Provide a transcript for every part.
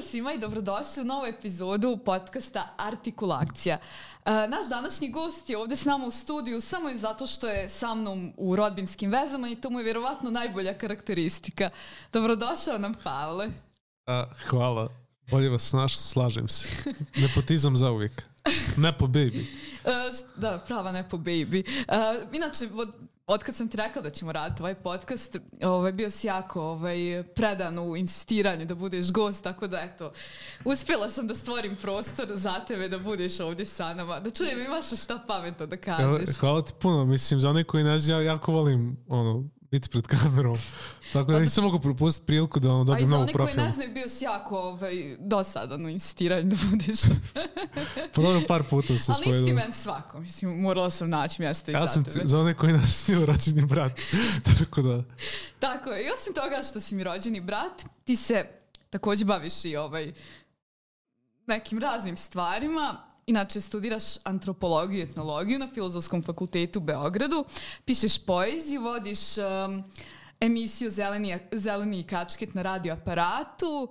Pozdrav svima i dobrodošli u novu epizodu podcasta Artikulakcija. E, naš današnji gost je ovde s nama u studiju samo i zato što je sa mnom u rodbinskim vezama i to mu je vjerovatno najbolja karakteristika. Dobrodošao nam, Pavle. A, hvala. Bolje vas snaš, slažem se. Nepotizam za uvijek. Nepo baby. Uh, da, prava Nepo baby. Uh, inače, od, od kad sam ti rekla da ćemo raditi ovaj podcast, ovaj, bio si jako ovaj, predan u insistiranju da budeš gost, tako da eto, uspjela sam da stvorim prostor za tebe da budeš ovdje sa nama, da čujem imaš šta pametno da kažeš. Hvala, hvala ti puno, mislim, za one koji ne ja jako volim ono, biti pred kamerom. Tako da nisam mogu propustiti priliku da ono dobijem novu profilu. A i za one koji ne znaju, bio si jako ovaj, dosadan u insistiranju da budeš. pa dobro, par puta se spojilo. Ali nisi men svako, mislim, morala sam naći mjesto i ja za sam tebe. za one koji nas snio rođeni brat. Tako da... Tako je, i osim toga što si mi rođeni brat, ti se također baviš i ovaj, nekim raznim stvarima Inače, studiraš antropologiju i etnologiju na Filozofskom fakultetu u Beogradu, pišeš poeziju, vodiš um, emisiju Zeleni, Zeleni kačket na radioaparatu,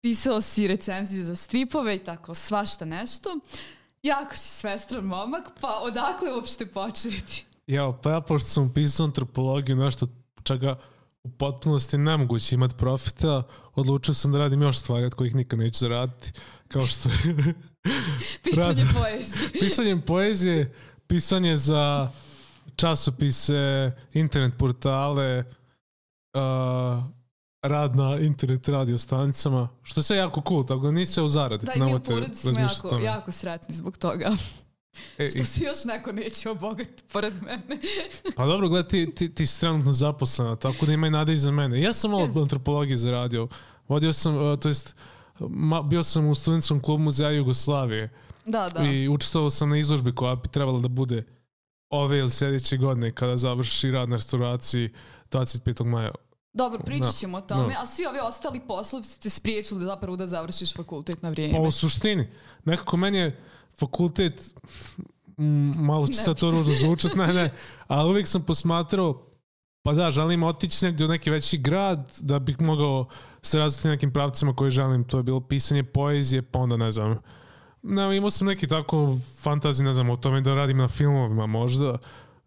pisao si recenzije za stripove i tako svašta nešto. Jako si svestran momak, pa odakle uopšte početi? Ja, pa ja pošto sam pisao antropologiju, nešto čega u potpunosti nemoguće imati profita, odlučio sam da radim još stvari od kojih nikad neću zaraditi, kao što je Pisanje poezije. Pisanje poezije, pisanje za časopise, internet portale, uh, rad na internet radio stanicama, što je sve jako cool, tako da nisi sve u zaradi. Da, i mi u porodici smo jako, jako sretni zbog toga. E, što se još neko neće obogati pored mene. pa dobro, gledaj, ti, ti, ti si trenutno zaposlena, tako da ima i nade i za mene. Ja sam malo yes. antropologije zaradio. Vodio sam, uh, to jest, ma, bio sam u studentskom klubu muzeja Jugoslavije. Da, da. I učestvovao sam na izložbi koja bi trebala da bude ove ili sljedeće godine kada završi rad na restauraciji 25. maja. Dobro, pričat ćemo o tome, a svi ovi ostali poslovi su te spriječili zapravo da završiš fakultet na vrijeme. Pa u suštini, nekako meni je fakultet, malo će sad to ružno zvučat, ne, ne, ali uvijek sam posmatrao pa da, želim otići negdje u neki veći grad da bih mogao se razviti nekim pravcima koje želim. To je bilo pisanje poezije, pa onda ne znam. Ne, imao sam neki tako fantazij, ne znam, o tome da radim na filmovima možda.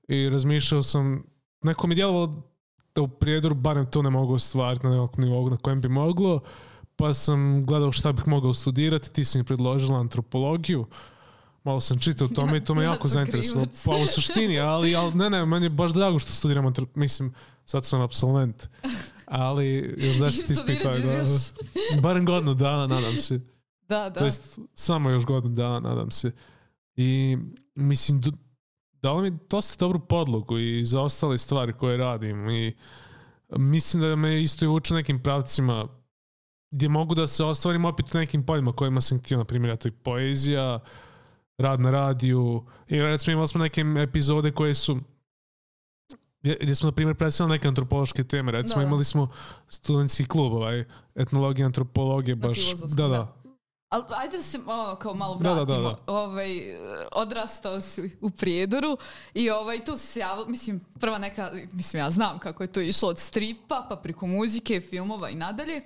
I razmišljao sam, neko mi djelovalo da u prijedoru barem to ne mogu ostvariti na nekom nivou na kojem bi moglo. Pa sam gledao šta bih mogao studirati, ti si mi predložila antropologiju malo sam čitao o tome i to me ja jako zainteresovalo. Pa u suštini, ali, ali ne, ne, meni je baš drago što studiram, mislim, sad sam absolvent, ali još deset ispita. Da, barem godinu dana, nadam se. Da, da. To jest, samo još godinu dana, nadam se. I, mislim, dalo mi dosta dobru podlogu i za ostale stvari koje radim i mislim da me isto i uče nekim pravcima gdje mogu da se ostvarim opet u nekim poljima kojima sam htio, na primjer, to i poezija, rad na radiju. I recimo imali smo neke epizode koje su gdje smo na primjer predstavili neke antropološke teme. Recimo da, da. imali smo studentski klub ovaj, etnologija, antropologije baš, da, da, Ali ajde da se ono, kao malo vratimo. Da, da, da, Ovaj, odrastao si u Prijedoru i ovaj, tu se javilo, mislim, prva neka, mislim, ja znam kako je to išlo od stripa, pa preko muzike, filmova i nadalje.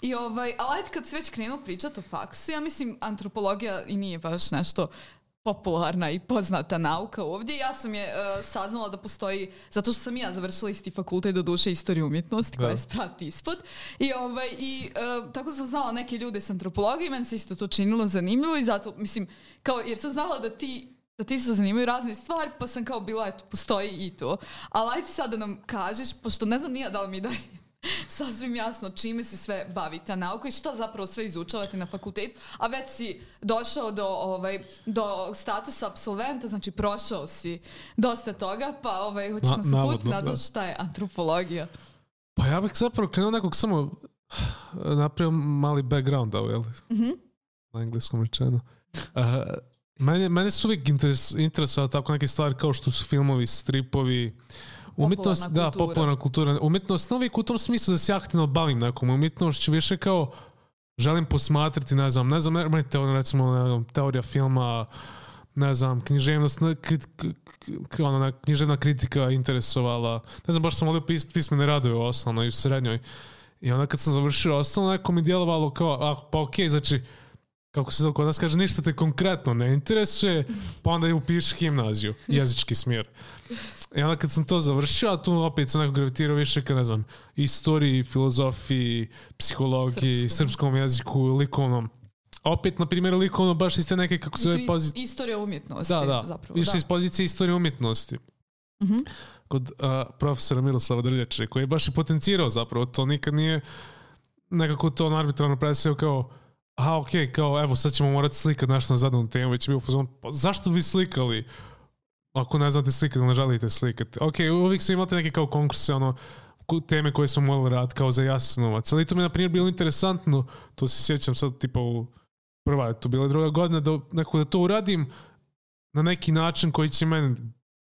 I ovaj, ali ajde kad se već krenuo pričati o faksu, ja mislim, antropologija i nije baš nešto popularna i poznata nauka ovdje. Ja sam je uh, saznala da postoji, zato što sam ja završila isti fakultet do duše istorije umjetnosti koja je sprati ispod. I, ovaj, i uh, tako sam znala neke ljude s antropologije i meni se isto to činilo zanimljivo i zato, mislim, kao, jer sam znala da ti da ti se zanimaju razne stvari, pa sam kao bila, eto, postoji i to. Ali ajde sad da nam kažeš, pošto ne znam nija da li mi dalje sasvim jasno čime se sve bavi ta nauka i šta zapravo sve izučavate na fakultetu, a već si došao do, ovaj, do statusa absolventa, znači prošao si dosta toga, pa ovaj, hoćeš Na- nas uputiti na to da. šta je antropologija. Pa ja bih zapravo krenuo nekog samo napravio mali background, jel? Mhm. Na engleskom rečeno. Uh, mene, mene su uvijek interes, interesovali tako neke stvari kao što su filmovi, stripovi, umjetnost, Popularna da, kultura. popularna kultura. Umjetnost, ne uvijek u tom smislu da se aktivno bavim nekom umjetnošću, više kao želim posmatrati, ne znam, ne znam, ne, teorija, recimo, ne znam, teorija filma, ne znam, književnost, krit, ne, književna kritika interesovala. Ne znam, baš sam volio pis, pismene radove osnovno i u srednjoj. I onda kad sam završio osnovno, neko mi djelovalo kao, a, pa okej, okay, znači, kako se kod nas kaže, ništa te konkretno ne interesuje, pa onda je upiši gimnaziju, jezički smjer. I onda kad sam to završio, a tu opet sam neko gravitirao više ka, ne znam, istoriji, filozofiji, psihologiji, srpskom, srpskom jeziku, likovnom. Opet, na primjer, likovno baš iste neke, kako se zove, pozicije... Istorija umjetnosti, da, da, zapravo. Više da. iz pozicije istorije umjetnosti. Mm -hmm. Kod uh, profesora Miroslava Drljače, koji je baš i potencirao zapravo, to nikad nije nekako to on arbitrarno predstavio kao okej, okay, kao, evo, sad ćemo morati slikati nešto na zadanu temu, već je bio fazon, pa zašto vi slikali? Ako ne znate slikati, ne želite slikati. Ok, uvijek su imate neke kao konkurse, ono, teme koje smo morali raditi, kao za Jasnovac. Ali to mi je, na primjer, bilo interesantno, to se sjećam sad, tipa, u prva to bila druga godina, da, nekako da to uradim na neki način koji će meni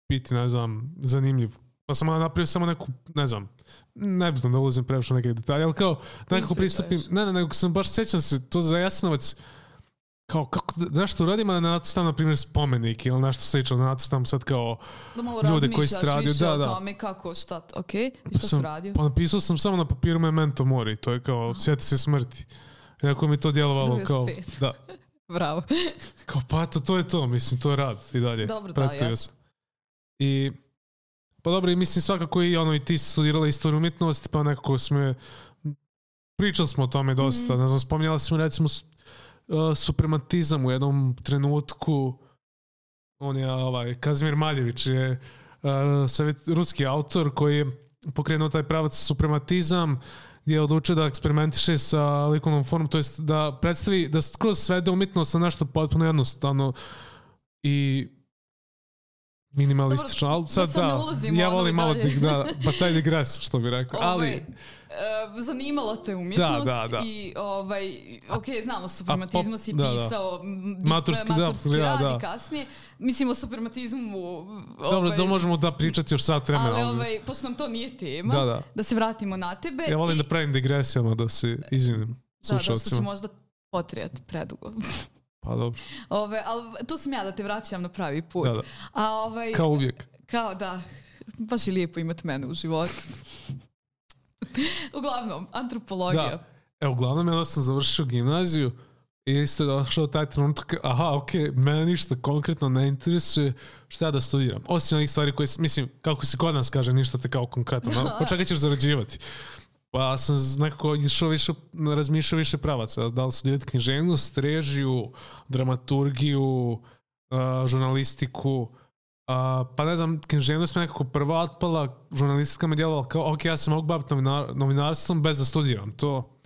biti, ne znam, zanimljiv. Pa sam napravio samo neku, ne znam, nebitno da ulazim previše neke detalje, ali kao nekako pristupim, ne, ne, nego sam baš sećam se, to za Jasnovac, kao kako, zašto uradim, a da nacrtam, na primjer, spomenik ili nešto slično, da nacrtam sad kao da malo ljude koji su radio. Da, da. o tome kako, šta, ok, i šta sam, su radio? Pa napisao sam samo na papiru Memento Mori, to je kao, sjeti se smrti. Iako mi to djelovalo kao, da. Bravo. kao, pa to, to je to, mislim, to je rad i dalje. Dobro, da, jasno. I Pa dobro, i mislim svakako i ono i ti si studirala istoriju umjetnosti, pa nekako smo pričali smo o tome dosta. Mm. Ne znam, spominjala smo recimo uh, suprematizam u jednom trenutku. On je ovaj, Kazimir Maljević je uh, savjet, ruski autor koji je pokrenuo taj pravac suprematizam gdje je odlučio da eksperimentiše sa likovnom formom, to jest da predstavi, da skroz svede umjetnost na nešto potpuno jednostavno i minimalistično, ali sad da, da ja volim malo dig, da, pa taj digres, što bi rekao, ali... Ovaj, uh, zanimalo te umjetnost da, da, da. i ovaj, ok, znamo, suprematizmu si da, pisao da. maturski, maturski da, rad da. i kasnije. Mislim o suprematizmu... Ovaj, Dobro, da možemo da pričati još sad vremena. Ali, ovaj, pošto nam to nije tema, da, da. da se vratimo na tebe. Ja volim i... da pravim digresijama, da se izvinim slušalcima. Da, da, što će možda potrijati predugo. Pa dobro. Ove, ali tu sam ja da te vraćam na pravi put. Da, da. A, ovaj, kao uvijek. Kao da. Baš je lijepo imati mene u životu. uglavnom, antropologija. Da. E, uglavnom, ja sam završio gimnaziju i isto je došao taj trenutak, aha, ok, mene ništa konkretno ne interesuje šta da studiram. Osim onih stvari koje, mislim, kako se kod nas kaže, ništa te kao konkretno. No, počekaj ćeš zarađivati. Pa sam nekako išao više, razmišljao više pravaca. Da li studirati književnost, režiju, dramaturgiju, uh, žurnalistiku. Uh, pa ne znam, književnost me nekako prva otpala, žurnalistika me djelovala kao, ok, ja se mogu baviti novinar, novinarstvom bez da studiram to.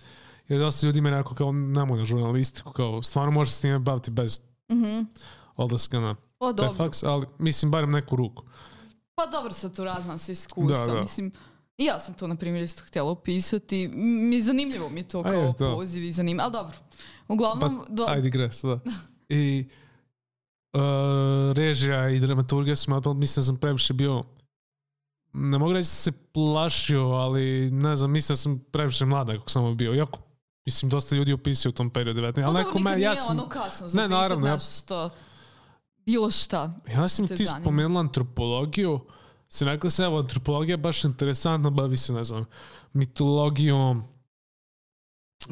Jer dosta ljudi me rekao kao, nemoj na žurnalistiku, kao, stvarno možeš s time baviti bez mm -hmm. odlaska na o, faks, ali mislim, barem neku ruku. Pa dobro, sad tu razna se iskustva. Da, da. Mislim, I ja sam to, na primjer, isto htjela upisati. Mi zanimljivo mi je to kao je, poziv i zanimljivo. Ali dobro, uglavnom... Do... Ajde, gres, da. I uh, režija i dramaturgija sam, mislim da sam previše bio ne mogu reći da se plašio, ali ne znam, mislim da sam previše mlada kako sam bio. Iako, mislim, dosta ljudi upisio u tom periodu 19. Ali pa dobro, ja sam... ono kasno za ne, naravno, ja... što... Bilo šta. Ja sam ti zanima. spomenula antropologiju, rekla se, evo, antropologija baš interesantna, bavi se, ne znam, mitologijom,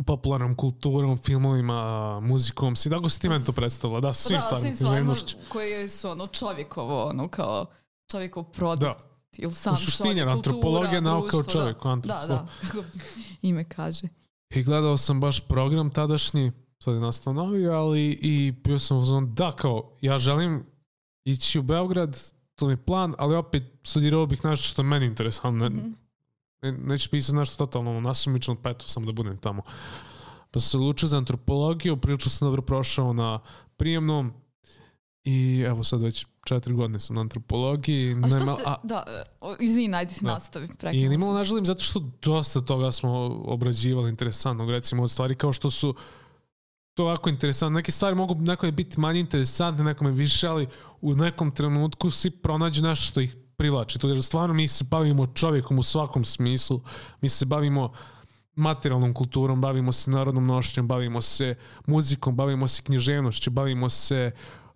popularnom kulturom, filmovima, muzikom, si tako si ti meni to predstavila, da, svim da, stvarima, svim stvarima koje su ono čovjekovo, ono kao čovjekov produkt. Da. Ili sam U suštini, čovjek, antropologija kultura, nauka o čovjeku. Da, da, da, ime kaže. I gledao sam baš program tadašnji, sad je nastao novi, ali i bio sam uzman, da, kao, ja želim ići u Beograd, to mi je plan, ali opet studirao bih nešto što je meni interesantno. Mm -hmm. ne, neću pisati nešto totalno nasumično, pa eto, samo da budem tamo. Pa sam se odlučio za antropologiju, prilično sam dobro prošao na prijemnom i evo sad već četiri godine sam na antropologiji. A što ste, a, da, izvini, ajde da. nastavi. I nimalo ne želim zato što dosta toga smo obrađivali interesantnog, recimo od stvari kao što su to jako interesantno. Neke stvari mogu nekome biti manje interesantne, nekome više, ali u nekom trenutku svi pronađu nešto što ih privlači. To je stvarno mi se bavimo čovjekom u svakom smislu. Mi se bavimo materijalnom kulturom, bavimo se narodnom nošnjom, bavimo se muzikom, bavimo se književnošću, bavimo se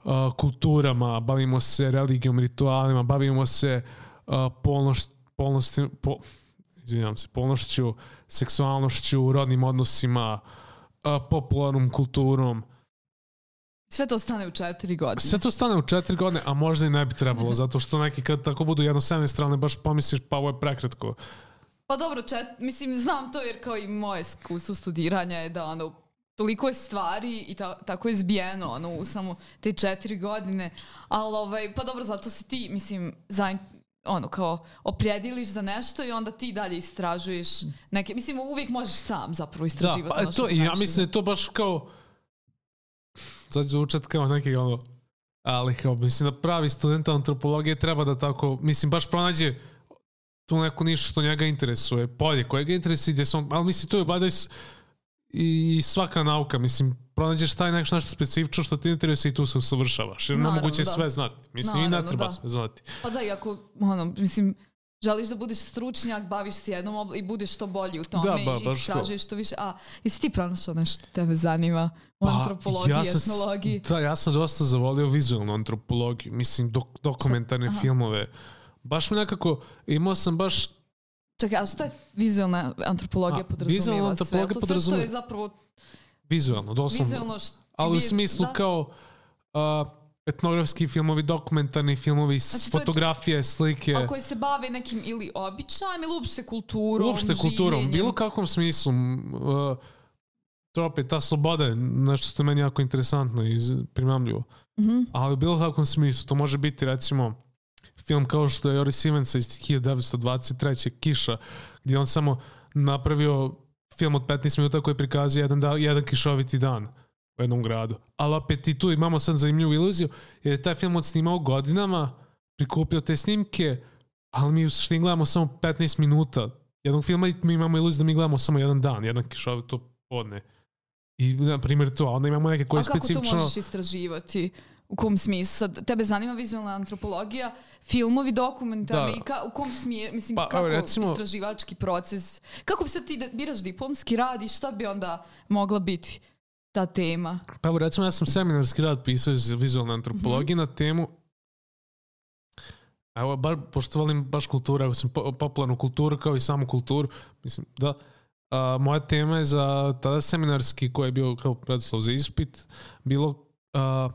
uh, kulturama, bavimo se religijom, ritualima, bavimo se uh, polnošt, polnosti, po, se, polnošću, seksualnošću, rodnim odnosima, a, popularnom kulturom. Sve to stane u četiri godine. Sve to stane u četiri godine, a možda i ne bi trebalo, zato što neki kad tako budu jednosemestralne, baš pomisliš pa ovo je prekratko. Pa dobro, čet, mislim, znam to jer kao i moje iskustvo studiranja je da ono, toliko je stvari i ta, tako je zbijeno ono, u samo te četiri godine, ali ovaj, pa dobro, zato si ti, mislim, zain, ono, kao oprediliš za nešto i onda ti dalje istražuješ neke, mislim, uvijek možeš sam zapravo istraživati. Da, pa ono to, i ja mislim da je to baš kao sad ću učet kao neki ono ali kao mislim da pravi student antropologije treba da tako, mislim baš pronađe tu neku nišu što njega interesuje, polje koje ga interesuje, gdje sam, ali mislim to je s- i svaka nauka, mislim pronađeš taj nešto, nešto specifično što ti interesuje i tu se usavršavaš, jer Naravno, nemoguće da. sve znati, mislim i ne Naravno, treba da. sve znati. Pa da, ako, ono, mislim, želiš da budeš stručnjak, baviš se jednom obla i budeš što bolji u tome Da, ba- i istražuješ što više. A, jesi ti pronašao nešto što tebe zanima u antropologiji, Pa, sam etnologiji? Da, ja sam dosta zavolio vizualnu antropologiju, mislim dok, dokumentarne Aha. filmove. Baš mi nekako, imao sam baš Čekaj, a šta je vizualna antropologija A, podrazumijeva vizualna sve? antropologija To sve što je zapravo vizualno, doslovno. vizualno što... ali u smislu da. kao a, etnografski filmovi, dokumentarni filmovi, Znači, to je- fotografije, slike, A koji se bave nekim ili običajem ili uopšte kulturom, uopšte kulturom, življenjem. bilo kakvom smislu. Uh, to opet, ta sloboda je nešto što je meni jako interesantno i primamljivo. Mhm. Ali u bilo kakvom smislu, to može biti recimo film kao što je Joris Simensa iz 1923. Kiša, gdje on samo napravio film od 15 minuta koji prikazuje jedan, da, jedan kišoviti dan u jednom gradu. Ali opet i tu imamo sad zanimljivu iluziju, jer je taj film odsnimao godinama, prikupio te snimke, ali mi u suštini gledamo samo 15 minuta jednog filma i mi imamo iluziju da mi gledamo samo jedan dan, jedan kišovito podne. I, na primjer, to, a onda imamo neke koje A kako to specifično... možeš istraživati? U kom smislu? Sad, tebe zanima vizualna antropologija, filmovi, dokumentarni, Da. ka, u kom smije, mislim, Pa, kako recimo- istraživački proces? Kako bi sad ti biraš diplomski rad i šta bi onda mogla biti ta tema? Pa evo recimo ja sam seminarski rad pisao iz vizualne antropologije Mhm. na temu Evo, bar, pošto volim baš kulturu, evo sam po, popularnu kulturu kao i samu kulturu, mislim, da. A, moja tema je za tada seminarski koji je bio kao preduslov za ispit, bilo a,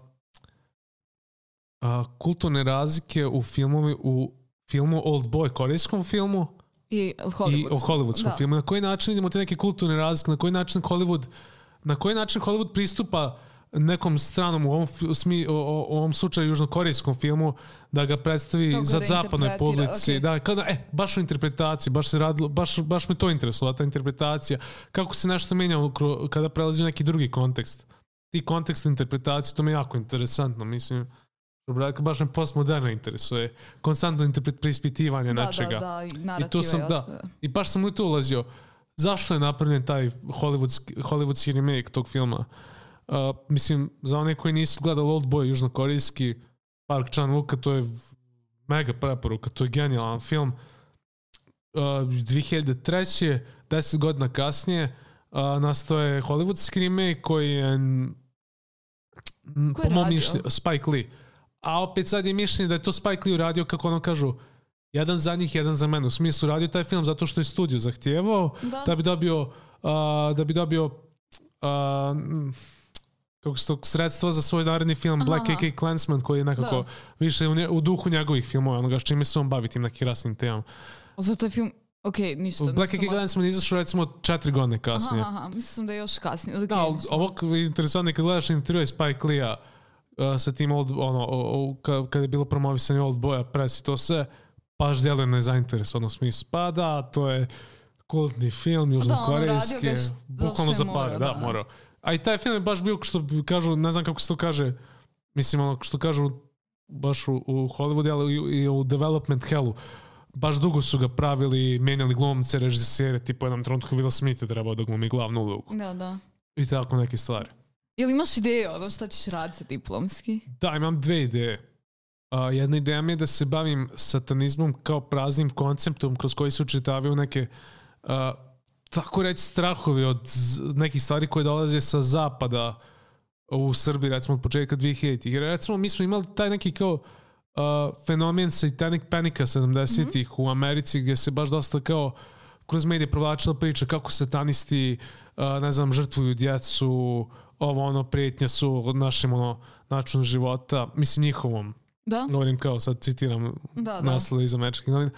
a, kulturne razlike u filmovi, u filmu Old Boy, korejskom filmu, I Hollywood. i o hollywoodskom Da. filmu. Na koji način vidimo te neke kulturne razlike, na koji način Hollywood, na koji način Hollywood pristupa nekom stranom u ovom, smi, o, o, u ovom slučaju južnokorejskom filmu da ga predstavi Kako za zapadnoj publici. okej. Da, kada, e, baš u interpretaciji, baš se radilo, baš, baš me to interesovalo, ta interpretacija. Kako se nešto menja kada prelazi u neki drugi kontekst. Ti kontekst interpretacije, to mi je jako interesantno, mislim. Baš me postmoderno interesuje. Konstantno interpret, preispitivanje da, nečega. Da, da, i I narativa tu sam, i da. I baš sam u to ulazio. Zašto je napravljen taj hollywoodski, hollywoodski remake tog filma? Uh, mislim, za one koji nisu gledali Old Boy južnokorejski Park Chan-wooka, to je mega preporuka, to je genijalan film. Uh, 2003. 10 godina kasnije uh, nastao je hollywoodski remake koji je Ko je po mom mišljenju Spike Lee. A opet sad je mišljenje da je to Spike Lee uradio, kako ono kažu, jedan za njih, jedan za mene. U smislu radio taj film zato što je studio zahtijevao Da. da bi dobio uh, da bi dobio uh, kako se to, sredstva za svoj naredni film Aha, Black. AK Klansman koji je nekako Da. više u, nje, u duhu njegovih filmova, onoga s čime se on bavi tim nekim rasnim temama. Zato je film, ok, ništa. Black Klansman je izašao recimo četiri godine kasnije. aha, aha, mislim da je još kasnije. Okay, Da, ali ovo interesantno je kad gledaš intervjue Spike Lee-a uh, sa tim old, ono, o, o, ka- kada je bilo promovisanje Old Boya, press i to sve, baš djeluje nezainteresovano smislu. Pa da, to je kultni film, južnokorejski, š- zato bukvalno za pare, da, da. morao. A i taj film je baš bio, što kažu, ne znam kako se to kaže, mislim, ono, što kažu baš u, u Hollywoodu, ali i, i u development hellu, baš dugo su ga pravili, menjali glumce, režisere, tipa u jednom trenutku Will Smith je trebao da glumi glavnu ulogu. Da, da. I tako neke stvari. Jel imaš ideju ono šta ćeš raditi sa diplomski? Da, imam dve ideje. Uh, jedna ideja mi je da se bavim satanizmom kao praznim konceptom kroz koji se učitavaju neke uh, tako reći strahovi od nekih stvari koje dolaze sa zapada u Srbiji, recimo od početka 2000-ih. Jer recimo mi smo imali taj neki kao uh, fenomen satanic panika 70-ih u Americi gdje se baš dosta kao kroz medije provlačila priča kako satanisti, uh, ne znam, žrtvuju djecu, ovo ono, prijetnje su od našem ono, načinu života, mislim njihovom. Da? Govorim kao, sad citiram Da, da. naslove iz američkih novina.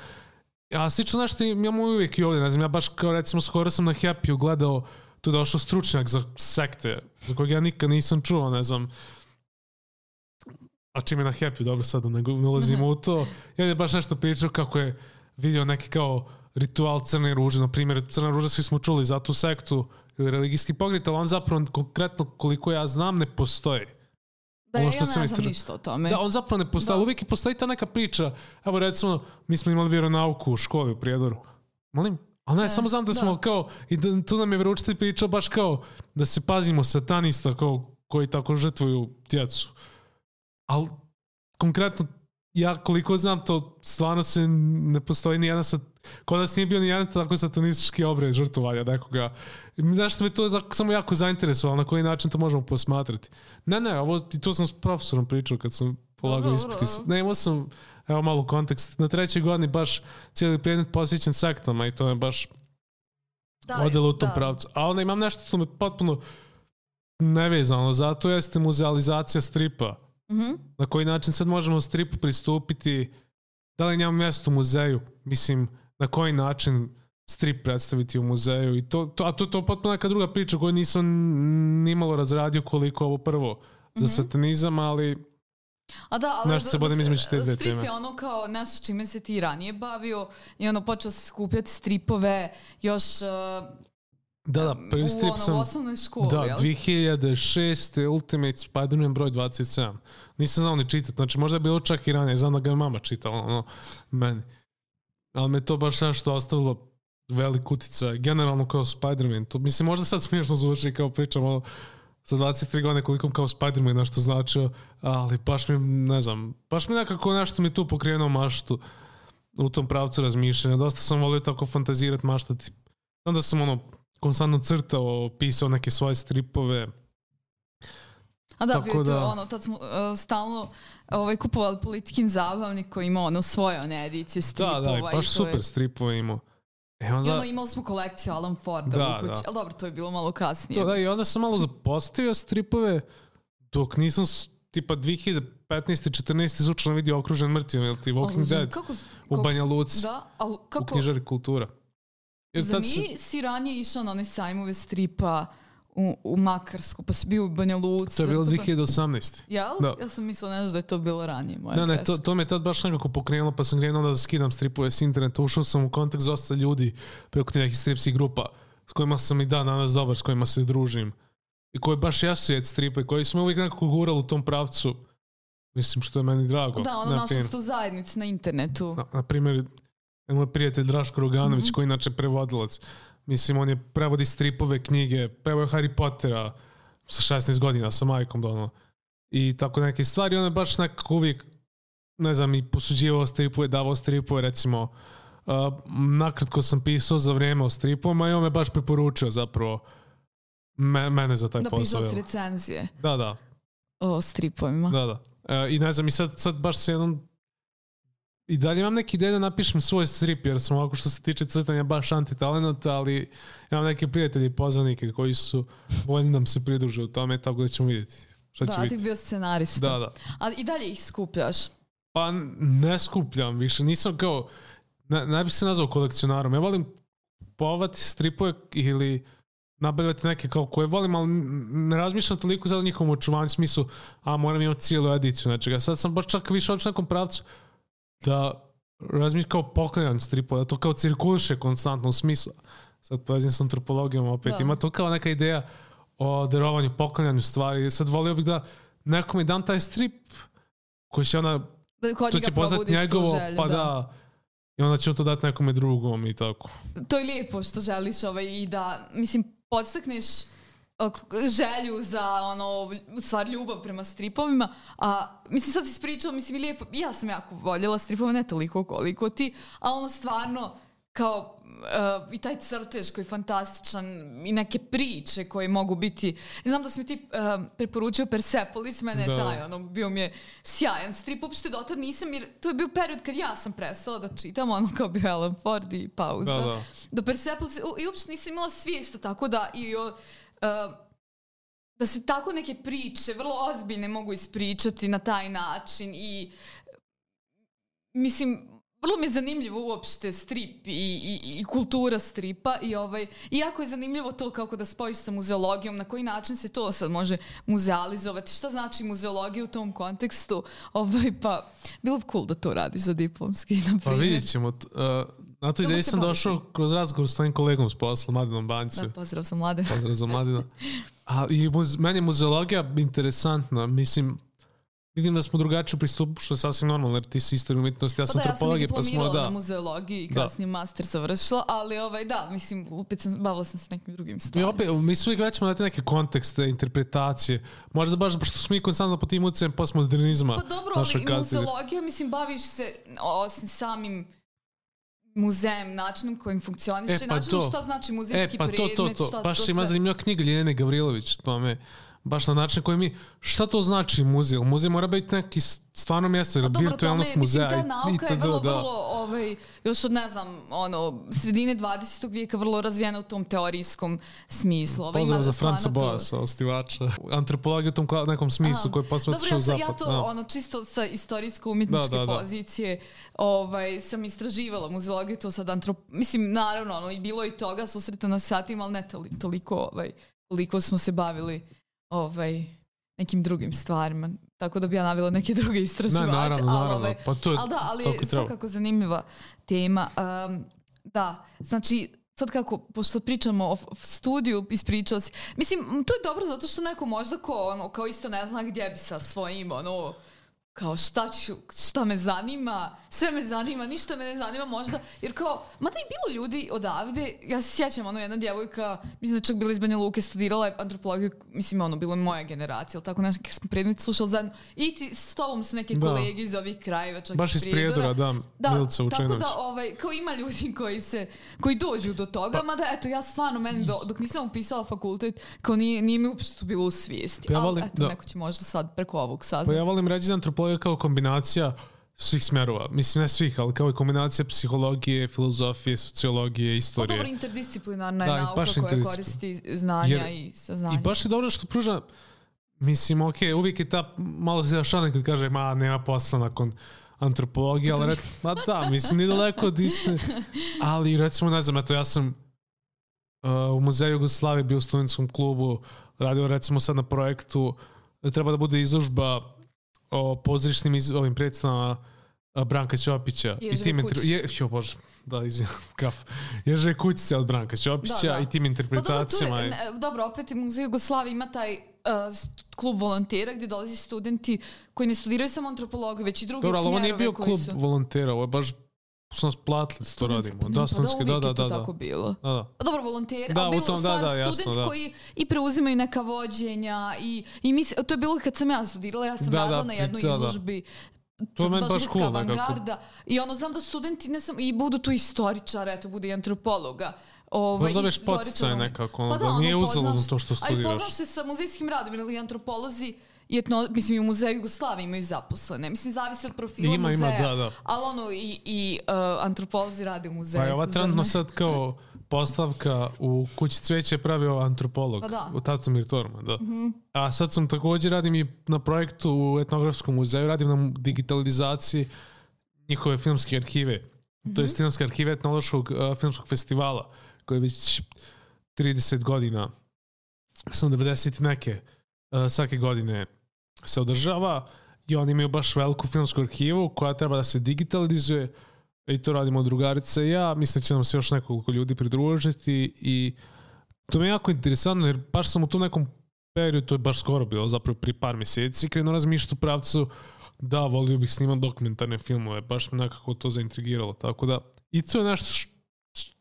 A slično nešto imamo uvijek i ovdje, ne znam, ja baš kao recimo skoro sam na Happy gledao tu došao stručnjak za sekte, za kojeg ja nikad nisam čuo, ne znam, a čim je na Happy, dobro sad da ne, ulazimo u to, i on je baš nešto pričao kako je vidio neki kao ritual crne ruže, na primjer, crna ruža svi smo čuli za tu sektu ili religijski pokret, ali on zapravo konkretno koliko ja znam ne postoji. Da, Ono ja što ne sam znam istražio. ništa o tome. Da, on zapravo ne postoji, Da. uvijek i postoji ta neka priča. Evo recimo, mi smo imali vjeronauku u školi u Prijedoru. Molim? Ali ne, E, samo znam da smo da. kao, i da, tu nam je vjeroučitelj pričao baš kao da se pazimo satanista kao, koji tako žrtvuju djecu. Ali konkretno, ja koliko znam to stvarno se ne postoji ni jedan sat, kod nas nije bio ni jedan tako satanistički obred žrtvovanja nekoga. I Nešto me to samo jako zainteresovalo na koji način to možemo posmatrati. Ne, ne, ovo, i to sam s profesorom pričao kad sam polagao ispit. Ne, imao sam, evo malo kontekst, na trećoj godini baš cijeli predmet posvećen sektama i to je baš Da, odjelo u tom da. pravcu. A onda imam nešto što me potpuno nevezano, zato jeste muzealizacija stripa. Mhm. Na koji način sad možemo stripu pristupiti, da li njemu mjesto u muzeju, mislim, na koji način strip predstaviti u muzeju i to, to a to je to potpuno neka druga priča koju nisam nimalo razradio koliko ovo prvo za satanizam, ali A da, ali Nešto se da- bodem između te dve Strip teme. je ono kao nešto čime se ti ranije bavio i ono počeo se skupljati stripove još uh, da, da, prvi u, strip ono, sam... u osnovnoj školi, Da, jel? 2006. Ultimate Spider-Man broj 27. Nisam znao ni čitati, znači možda je bilo čak i ranije, znam da ga je mama čitala, ono, meni. Ali me to baš nešto ostavilo velik uticaj, generalno kao Spider-Man. To, mislim, možda sad smiješno zvuči kao pričam ono, sa 23 godine koliko kao Spider-Man nešto značio, ali baš mi, ne znam, baš mi nekako nešto mi tu pokrenuo maštu u tom pravcu razmišljanja. Dosta sam volio tako fantazirati, maštati. Onda sam ono, konstantno crtao, pisao neke svoje stripove. A da, Tako bio je to, da- ono, tad smo uh, stalno ovaj, kupovali politikin zabavnik koji ima ono svoje one edicije Da, stripova. da, i baš je- super stripove imao. E I onda, ono imali smo kolekciju Alan Forda Da, u kući, da. ali dobro, to je bilo malo kasnije. to, da, i onda sam malo zapostavio stripove dok nisam tipa 2015. 14. slučajno vidio okružen mrtvima, ili ti Walking Ali, Dead Kako, u kako- Banja Luci, Da, ali u kako... knjižari kultura. Jer Zar tad se- nisi ranije išao na one sajmove stripa u, u Makarsku, pa si bio u Banja Luci? to je bilo zato- 2018. Jel? Da. Ja sam mislila nešto da je to bilo ranije. Moja Ne, ne, to, to me tad baš nekako pokrenulo, pa sam krenuo da skidam stripove s interneta. Ušao sam u kontakt s dosta ljudi preko tih nekih stripskih grupa s kojima sam i dan danas dobar, s kojima se družim. I koji baš jesu jed stripe, koji smo uvijek nekako gurali u tom pravcu. Mislim, što je meni drago. Da, ono Na su tu zajednicu na internetu. Na, na primjer, moj prijatelj Draško Roganović, Mhm. koji je inače prevodilac, mislim, on je prevodi stripove, knjige, preveo je Harry Pottera sa 16 godina sa majkom dono. I tako neke stvari, on je baš nekako uvijek, ne znam, i posuđivao stripove, davao stripove, recimo, uh, nakratko sam pisao za vrijeme o stripovima i on me baš preporučio zapravo me, mene za taj Da posao. pisao jel? s recenzije Da, da, o stripovima. da, da. E, I ne znam, i sad, sad baš se jednom i dalje imam neki ideje da napišem svoj strip, jer sam ovako što se tiče crtanja baš antitalenat, ali imam neke prijatelje i poznanike koji su voljni nam se pridruže u tome, tako da ćemo vidjeti šta će Da, ti biti. bio scenarista. Da, da. Ali i dalje ih skupljaš. Pa ne skupljam više, nisam kao, ne, ne bih se nazvao kolekcionarom. Ja volim povati stripove ili nabavljati neke kao koje volim, ali ne razmišljam toliko za njihovom očuvanju u smislu, a moram imati cijelu ediciju nečega. Sad sam baš čak više u nekom pravcu da razmišljam kao poklanjam stripova, da to kao cirkuliše konstantno u smislu. Sad povezim s antropologijom opet. Da. Ima to kao neka ideja o darovanju, poklanjanju stvari. Sad volio bih da nekome dam taj strip koji će ona Da kod to će tu njegovo, želju, pa da. I onda će on to dati nekome drugom i tako. To je lijepo što želiš ovaj, i da, mislim, podstakneš želju za ono, u stvari ljubav prema stripovima, a mislim sad si ispričala, mislim lijepo, ja sam jako voljela stripove, ne toliko koliko ti, a ono stvarno kao uh, i taj crtež koji je fantastičan i neke priče koje mogu biti znam da si mi ti uh, preporučio Persepolis mene je Da. taj ono bio mi je sjajan strip uopšte dotad nisam jer to je bio period kad ja sam prestala da čitam ono kao bio Alan Ford i pauza Da, da. do Persepolis i uopšte nisam imala svijest tako da i o, da se tako neke priče vrlo ozbiljne mogu ispričati na taj način i mislim vrlo mi je zanimljivo uopšte strip i, i, i kultura stripa i ovaj, i jako je zanimljivo to kako da spojiš sa muzeologijom, na koji način se to sad može muzealizovati, šta znači muzeologija u tom kontekstu, ovaj, pa bilo bi cool da to radiš za diplomski, na Pa primjer. vidjet ćemo. Uh, Kako ideji se sam došao kroz razgovor s tvojim kolegom s posla, Mladinom Banci. Da, pozdrav za mlade. Pozdrav za Mladina. A i muz, meni je muzeologija interesantna. Mislim, vidim da smo drugačije pristupu, što je sasvim normalno, jer ti si istorija umjetnosti, ja Pa sam da, ja sam i antropologija, pa smo da... na muzeologiji i Da. kasnije master završila, ali ovaj, da, mislim, opet sam, bavila sam se nekim drugim Mi stvarima. opet, mi se uvijek vraćamo na te neke kontekste, interpretacije. Možda baš pošto smo mi konstantno po tim utjecajem postmodernizma Pa dobro, ali muzeologija, mislim, baviš se osim samim muzejem, načinom kojim funkcioniše, E, pa načinom to. šta znači E, muzejski pa to, predmet, to, to. šta Baš to ima zanimljiva knjiga Ljeljene Gavrilović, to me baš na način koji mi, šta to znači muzej? Muzej mora biti neki stvarno mjesto, jer virtualnost tome, muzeja Mislim, ta nauka je itd., vrlo, da. vrlo, ovaj, još od, ne znam, ono, sredine 20. vijeka vrlo razvijena u tom teorijskom smislu. Ovaj, Pozdrav za Franca Boasa, osnivača. Antropologija u tom nekom smislu koji je ja, u zapad. ja to da. ono čisto sa istorijsko-umjetničke Da, da, da. pozicije ovaj, sam istraživala muzeologiju, to sad antrop... Mislim, naravno, ono, i bilo i toga, susreta na satima, ali ne toli- toliko, ovaj, toliko smo se bavili ovaj, nekim drugim stvarima. Tako da bi ja navila neke druge Ne, istraživače. naravno, ali, naravno. ovaj, Pa to je ali da, ali je svakako zanimljiva tema. Um, da, znači, sad kako, pošto pričamo o studiju, ispričao si. Mislim, to je dobro zato što neko možda ko, ono, kao isto ne zna gdje bi sa svojim, ono, kao šta ću, šta me zanima, sve me zanima, ništa me ne zanima možda, jer kao, mada je bilo ljudi odavde, ja se sjećam, ono, jedna djevojka, mislim da čak bila iz Banja Luke, studirala je antropologiju, mislim, ono, bilo je moja generacija, ali tako nešto, kad smo predmet slušali zajedno, i ti, s tobom su neke Da. kolege iz ovih krajeva, čak Baš iz Prijedora. Prijedora, da, Milica tako Vučenović. da, ovaj, kao ima ljudi koji se, koji dođu do toga, Pa- mada eto, ja stvarno, meni do, dok nisam upisala fakultet, kao nije, nije mi uopšte bilo u svijesti. Pa ja ali volim- eto, da. neko će možda sad preko ovog Pa saznati. ja volim reći je antropologija kao kombinacija svih smjerova. Mislim, ne svih, ali kao i kombinacija psihologije, filozofije, sociologije, Pa istorije. dobro, interdisciplinarna je Da, nauka koja koristi znanja Jer- i saznanja. I baš je dobro što pruža, mislim, ok, uvijek je ta, malo se šalim kad kaže, ma, nema posla nakon antropologije, ali red, ma da, mislim, nije daleko od istine. Ali, recimo, ne znam, eto, ja sam uh, u Muzeju Jugoslavije bio u studentskom klubu, radio, recimo, sad na projektu, treba da bude izložba o pozorišnim iz, ovim predstavama Branka Ćopića. Ježeve tim intri- kućice. je, jo, bože, da, izvijem, kaf. Ježeve kućice od Branka Ćopića Da, da. i tim Pa dobro, interpretacijama. je, i- ne, dobro, opet u Muzeju Jugoslavije ima taj uh, klub volontera gdje dolazi studenti koji ne studiraju samo antropologiju, već i druge Dobro, ali nije smjerove bio klub su... volontera, ovo je baš su nas platili da to Studentski, radimo. pa Da, pa studentski, da, da, da, da. tako bilo. Da, da. Pa dobro, volonteri, Da, a u bilo tom, da, da, jasno, student da. koji i preuzimaju neka vođenja i, i mis, to je bilo kad sam ja studirala, ja sam Da, radila da, na jednoj da, da. izložbi To je meni baš cool nekako. avangarda. I ono, znam da studenti ne sam, i budu tu istoričara, eto, bude i antropologa. Ovaj, dobiješ istoričar, poticaj ono- nekako, ono, Pa da ono, nije uzaludno to što A i studiraš. poznaš se sa muzejskim radom ili antropolozi i etno, mislim i u muzeju Jugoslavije imaju zaposlene. Mislim, zavisi od profila Ima, ima, muzeja. da, da. Ali ono, i, i uh, antropolozi rade u muzeju. Pa je ova trenutno sad kao postavka u kući cveće pravio antropolog Pa da. u Tatomir Torma, da. A sad sam također radim i na projektu u etnografskom muzeju, radim na digitalizaciji njihove filmske arhive. To je filmske arhive etnološkog uh, filmskog festivala koji je već 30 godina sam 90 i neke uh, svake godine se održava i oni imaju baš veliku filmsku arhivu koja treba da se digitalizuje i to radimo drugarice i ja. Mislim da će nam se još nekoliko ljudi pridružiti i to mi je jako interesantno jer baš sam u tom nekom periodu, to je baš skoro bilo, zapravo prije par mjeseci, krenuo razmišljati u pravcu da, volio bih snimati dokumentarne filmove, baš me nekako to zaintrigiralo, tako da i to je nešto š-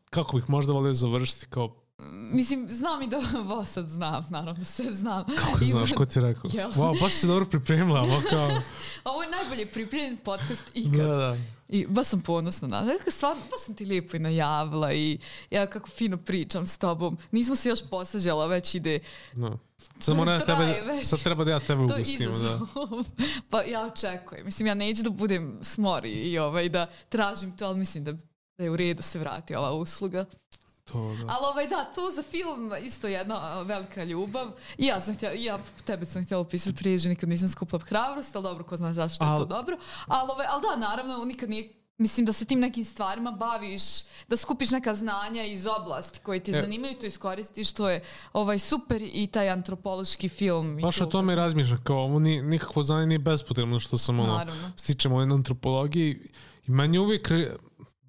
kako bih možda volio završiti kao, Mislim, znam i da ovo sad znam, naravno da sve znam. kako Ima- znaš, ko ti je rekao? Jel? Wow, baš si dobro pripremila, ovo kao, Ovo je najbolje pripremljen podcast da, ikad. da. I baš sam ponosna na dakle, stvarno, baš sam ti lijepo i najavila i ja kako fino pričam s tobom. Nismo se još posađala, već ide No. Ja Traje tebe, već. sad treba da ja tebe ugustim. Da. pa ja očekujem. Mislim, ja neću da budem smori i ovaj, da tražim to, ali mislim da, da je u redu da se vrati ova usluga. To, da. Ali ovaj, da, to za film isto jedna velika ljubav. I ja sam htjela, ja tebe sam htjela upisati režiju, nikad nisam skupila hrabrost, ali dobro, ko zna zašto je Al- to dobro. Ali, ovaj, ali da, naravno, nikad nije Mislim da se tim nekim stvarima baviš, da skupiš neka znanja iz oblasti koje te E. zanimaju, to iskoristiš, to je ovaj super i taj antropološki film. Baš o to tome razmišljam, kao ovo ni, nikakvo znanje nije bespotrebno što sam ono, Naravno. stičem o antropologiji i manje uvijek,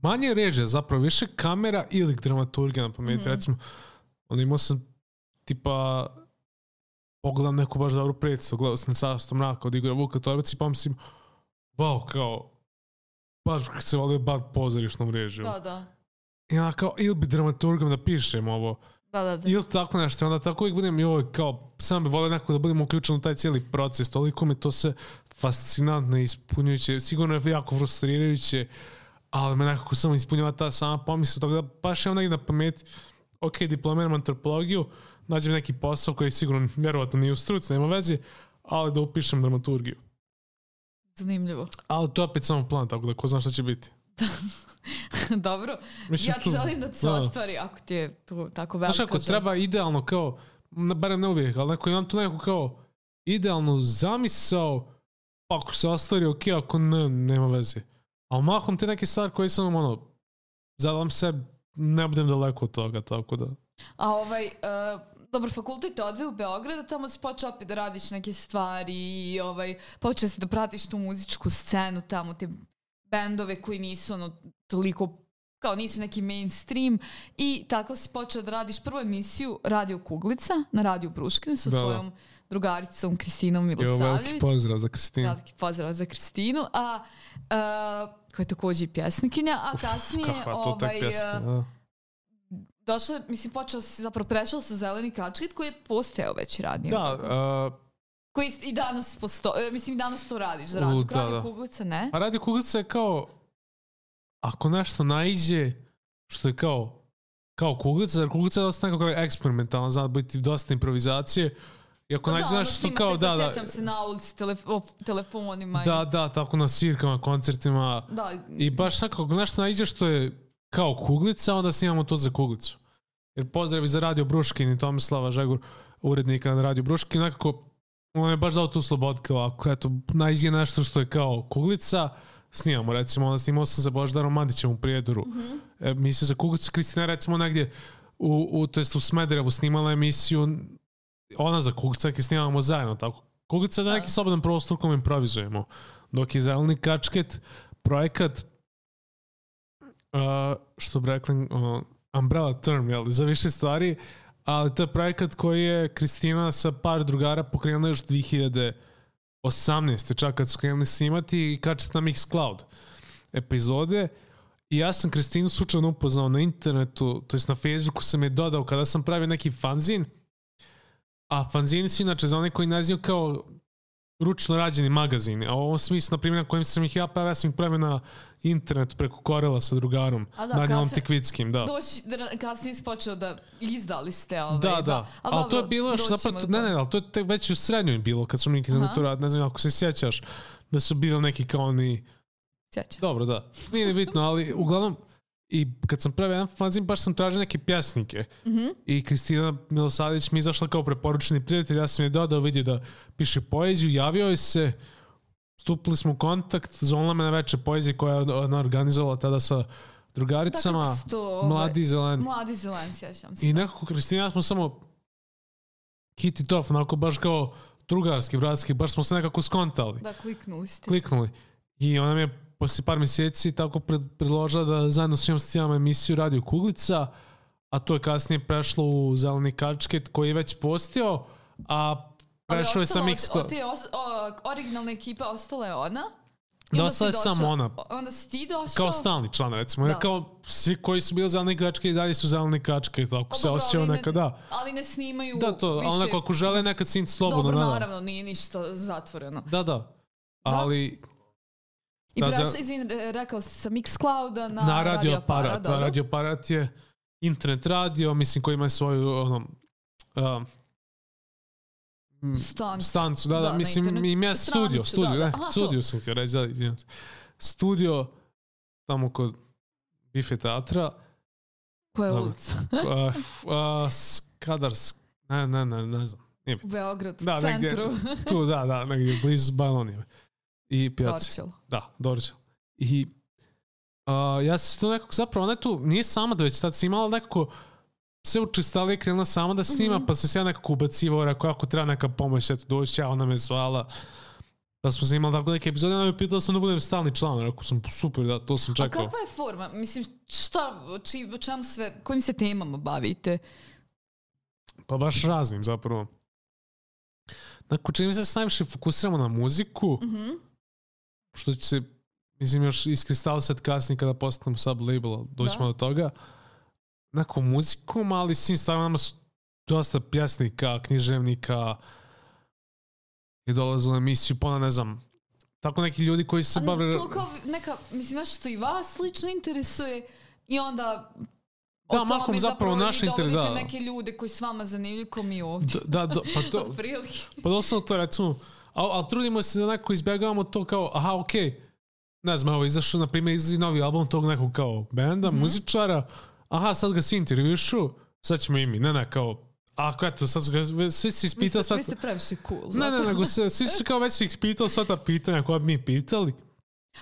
manje reže zapravo, više kamera ili dramaturgija na pameti, Mhm. recimo, ono imao sam tipa pogledam neku baš dobru predstavu, gledao sam Carstvo mraka od Igora Vuka Torbac i pomislim, wow, kao, baš kad se volio baviti pozorišnom režijom. Da, da. I onda kao, ili bi dramaturgom da pišem ovo, Da, da, da. ili tako nešto, onda tako uvijek budem joj, kao, sam bi volio nekako da budem uključen u taj cijeli proces, toliko mi to sve fascinantno i ispunjujuće, sigurno je jako frustrirajuće, ali me nekako samo ispunjava ta sama pomisla toga da baš imam negdje na pameti, ok, diplomiram antropologiju, nađem neki posao koji sigurno vjerovatno nije u struci, nema veze, ali da upišem dramaturgiju. Zanimljivo. Ali to je opet samo plan, tako da ko zna šta će biti. Dobro. Mislim, ja tu- želim da se da. ostvari ako ti je to tako velika Znaš ako želja. treba idealno kao, na- barem ne uvijek, ali neko imam tu neku kao idealnu zamisao, pa ako se ostvari ok, ako ne, nema veze. Ali mahom te neke stvari koje sam ono, zadam se, ne budem daleko od toga, tako da. A ovaj, uh, dobro, fakultet te odve u Beograd, a tamo si počeo opet da radiš neke stvari i ovaj, počeo si da pratiš tu muzičku scenu tamo, te bendove koji nisu ono toliko kao nisu neki mainstream i tako si počeo da radiš prvu emisiju Radio Kuglica na Radio Bruškinu sa Da, da. svojom drugaricom Kristinom Evo veliki Milosavljević. pozdrav za Kristinu. Veliki pozdrav za Kristinu, a uh, koja je takođe i pjesnikinja, a kasnije Kakva je to ovaj, pjesma, da. je, mislim, počeo si, zapravo prešao sa Zeleni kačkit koji je postojao već ranije. Da, uh, Koji i danas postoji, mislim, i danas to radiš za razliku. da, Radio da. Kuglica, ne? a radi kuglica je kao, ako nešto naiđe, što je kao, kao kuglica, jer kuglica je dosta nekako eksperimentalna, zna biti dosta improvizacije, i ako Pa nađe ono nešto kao, da, da, Sjećam se na ulici telef telefonima. Da, da, tako na svirkama, koncertima. I, da, I baš nekako nešto naiđe što je kao kuglica, onda snimamo to za kuglicu. Jer pozdravi za Radio Bruškin i Tomislava Žegur, urednika na Radio Bruškin, nekako on je baš dao tu slobodu kao ako eto, naiđe nešto što je kao kuglica, snimamo recimo, onda snimao sam sa Boždarom Mandićem u Prijedoru. Mhm. Emisiju za kuglicu, Kristina recimo negdje u, u, to jest u Smederevu snimala emisiju ona za kuglica, ki snimamo zajedno tako. Je da neki slobodan prostor u kojem improvizujemo. Dok je zeleni kačket projekat uh, što bi rekli uh, umbrella term, jel, za više stvari, ali to je projekat koji je Kristina sa par drugara pokrenula još 2018. čak kad su krenuli snimati i kačet na Mixcloud epizode i ja sam Kristinu slučajno upoznao na internetu, to jest na Facebooku sam je dodao kada sam pravio neki fanzin, a fanzini su inače za one koji nazivu kao ručno rađeni magazini, a u ovom smislu, na primjer, na kojim sam ih ja pravio, ja sam ih pravio na internetu preko Korela sa drugarom, A da, Danielom Tikvickim, da. Doći, da, kasnije si počeo da izdali ste ovaj, Da, da. Ali, to je bilo još zapravo, ne, ne, ali to je tek već u srednjoj bilo, kad smo mi krenuli to rad, ne znam ako se sjećaš, da su bili neki kao oni, Sjećam. dobro, da, nije ni bitno, ali uglavnom, i kad sam pravio jedan fanzin, baš sam tražio neke pjesnike. Mhm. I Kristina Milosavljević mi je izašla kao preporučeni prijatelj, ja sam je dodao, vidio da piše poeziju, javio je se, stupili smo u kontakt, zvonila me na veče poezije koja je ona organizovala tada sa Da, drugaricama, kako se to, ovaj, Mladi zelen. Mladi zelen, sjećam se. I nekako Kristina ja smo samo hit it off, onako baš kao drugarski, bratski, baš smo se nekako skontali, Da, kliknuli ste. kliknuli. I ona mi je poslije par mjeseci tako pred, predložila da zajedno s njom snimamo emisiju Radio Kuglica, a to je kasnije prešlo u Zeleni kačket koji je već postio, a Ali prešao je sa Mixcloud. Od, te os, o, originalne ekipe ostala je ona. I Da, ostala je samo ona. Onda si ti došao. Kao stalni član, recimo. Jer Da. kao svi koji su bili zeleni kačke i dalje su zeleni kačke, tako Pa se osjećao ali ne- nekad, da. Ali ne snimaju Da, to, ali više... neko ako žele nekad sin slobodno, Dobro, da, da. naravno, nije ništa zatvoreno. Da, da. Ali I Da, prešla, izvin, re- rekao si sa Mixclouda na, na radio radio aparat. aparat. A radio aparat je internet radio, mislim koji ima svoju ono, uh, m, Stancu. stancu, da, da, Da, mislim internet- ima studio, studio, da, da. ne, Aha, to. studio sam htio reći, da, izvinjam se. Studio tamo kod Bife teatra, Koja je Dobro. ulica? uh, f- uh, Skadars, ne, ne, ne, ne znam, nije U. Beogradu, Da, u negdje- centru. Tu, da, da, negdje blizu Banonije. I pijaci. Dorčel. Da, Dorčel. I uh, ja se tu nekako, zapravo ona tu nije sama da već tad si imala nekako sve učestalije je krenula sama da snima, Mhm. pa sam se ja nekako ubacivao, rekao ako treba neka pomoć, eto doći, ja, ona me zvala. Pa smo se imali tako neke epizode, ona me pitala sam da budem stalni član, rekao sam super, da, to sam A čekao. kakva je forma? Mislim, šta, či, o čemu sve, kojim se temama bavite? Pa baš raznim zapravo. Dakle, čini mi se da se najviše fokusiramo na muziku, Mhm. Što će se, mislim, još iskristalisati kasnije kada postanemo sub-label, doćemo Da. do toga. Nekom muzikom, ali svim stvarima nama su dosta pjesnika, književnika je dolazilo u emisiju, pa ne znam, tako neki ljudi koji se bave... to kao neka, mislim, nešto što i vas lično interesuje i onda Da, mahom zapravo i naš interes, da. neke ljude koji s vama zanimljuju kao mi ovdje. Da, da, pa to. Pa doslovno to recimo, ali al trudimo se da nekako izbjegavamo to kao, aha, okej, ne znam, evo, izašao, na primjer, izlazi novi album tog nekog kao benda, Mhm. muzičara, aha, sad ga svi intervjušu, sad ćemo i mi, ne, ne, kao, ako eto, sad ga, svi su ispitali sva vi ste previše cool. ne, ne, nego se, svi su kao već ispitali sva ta pitanja koja bi mi pitali.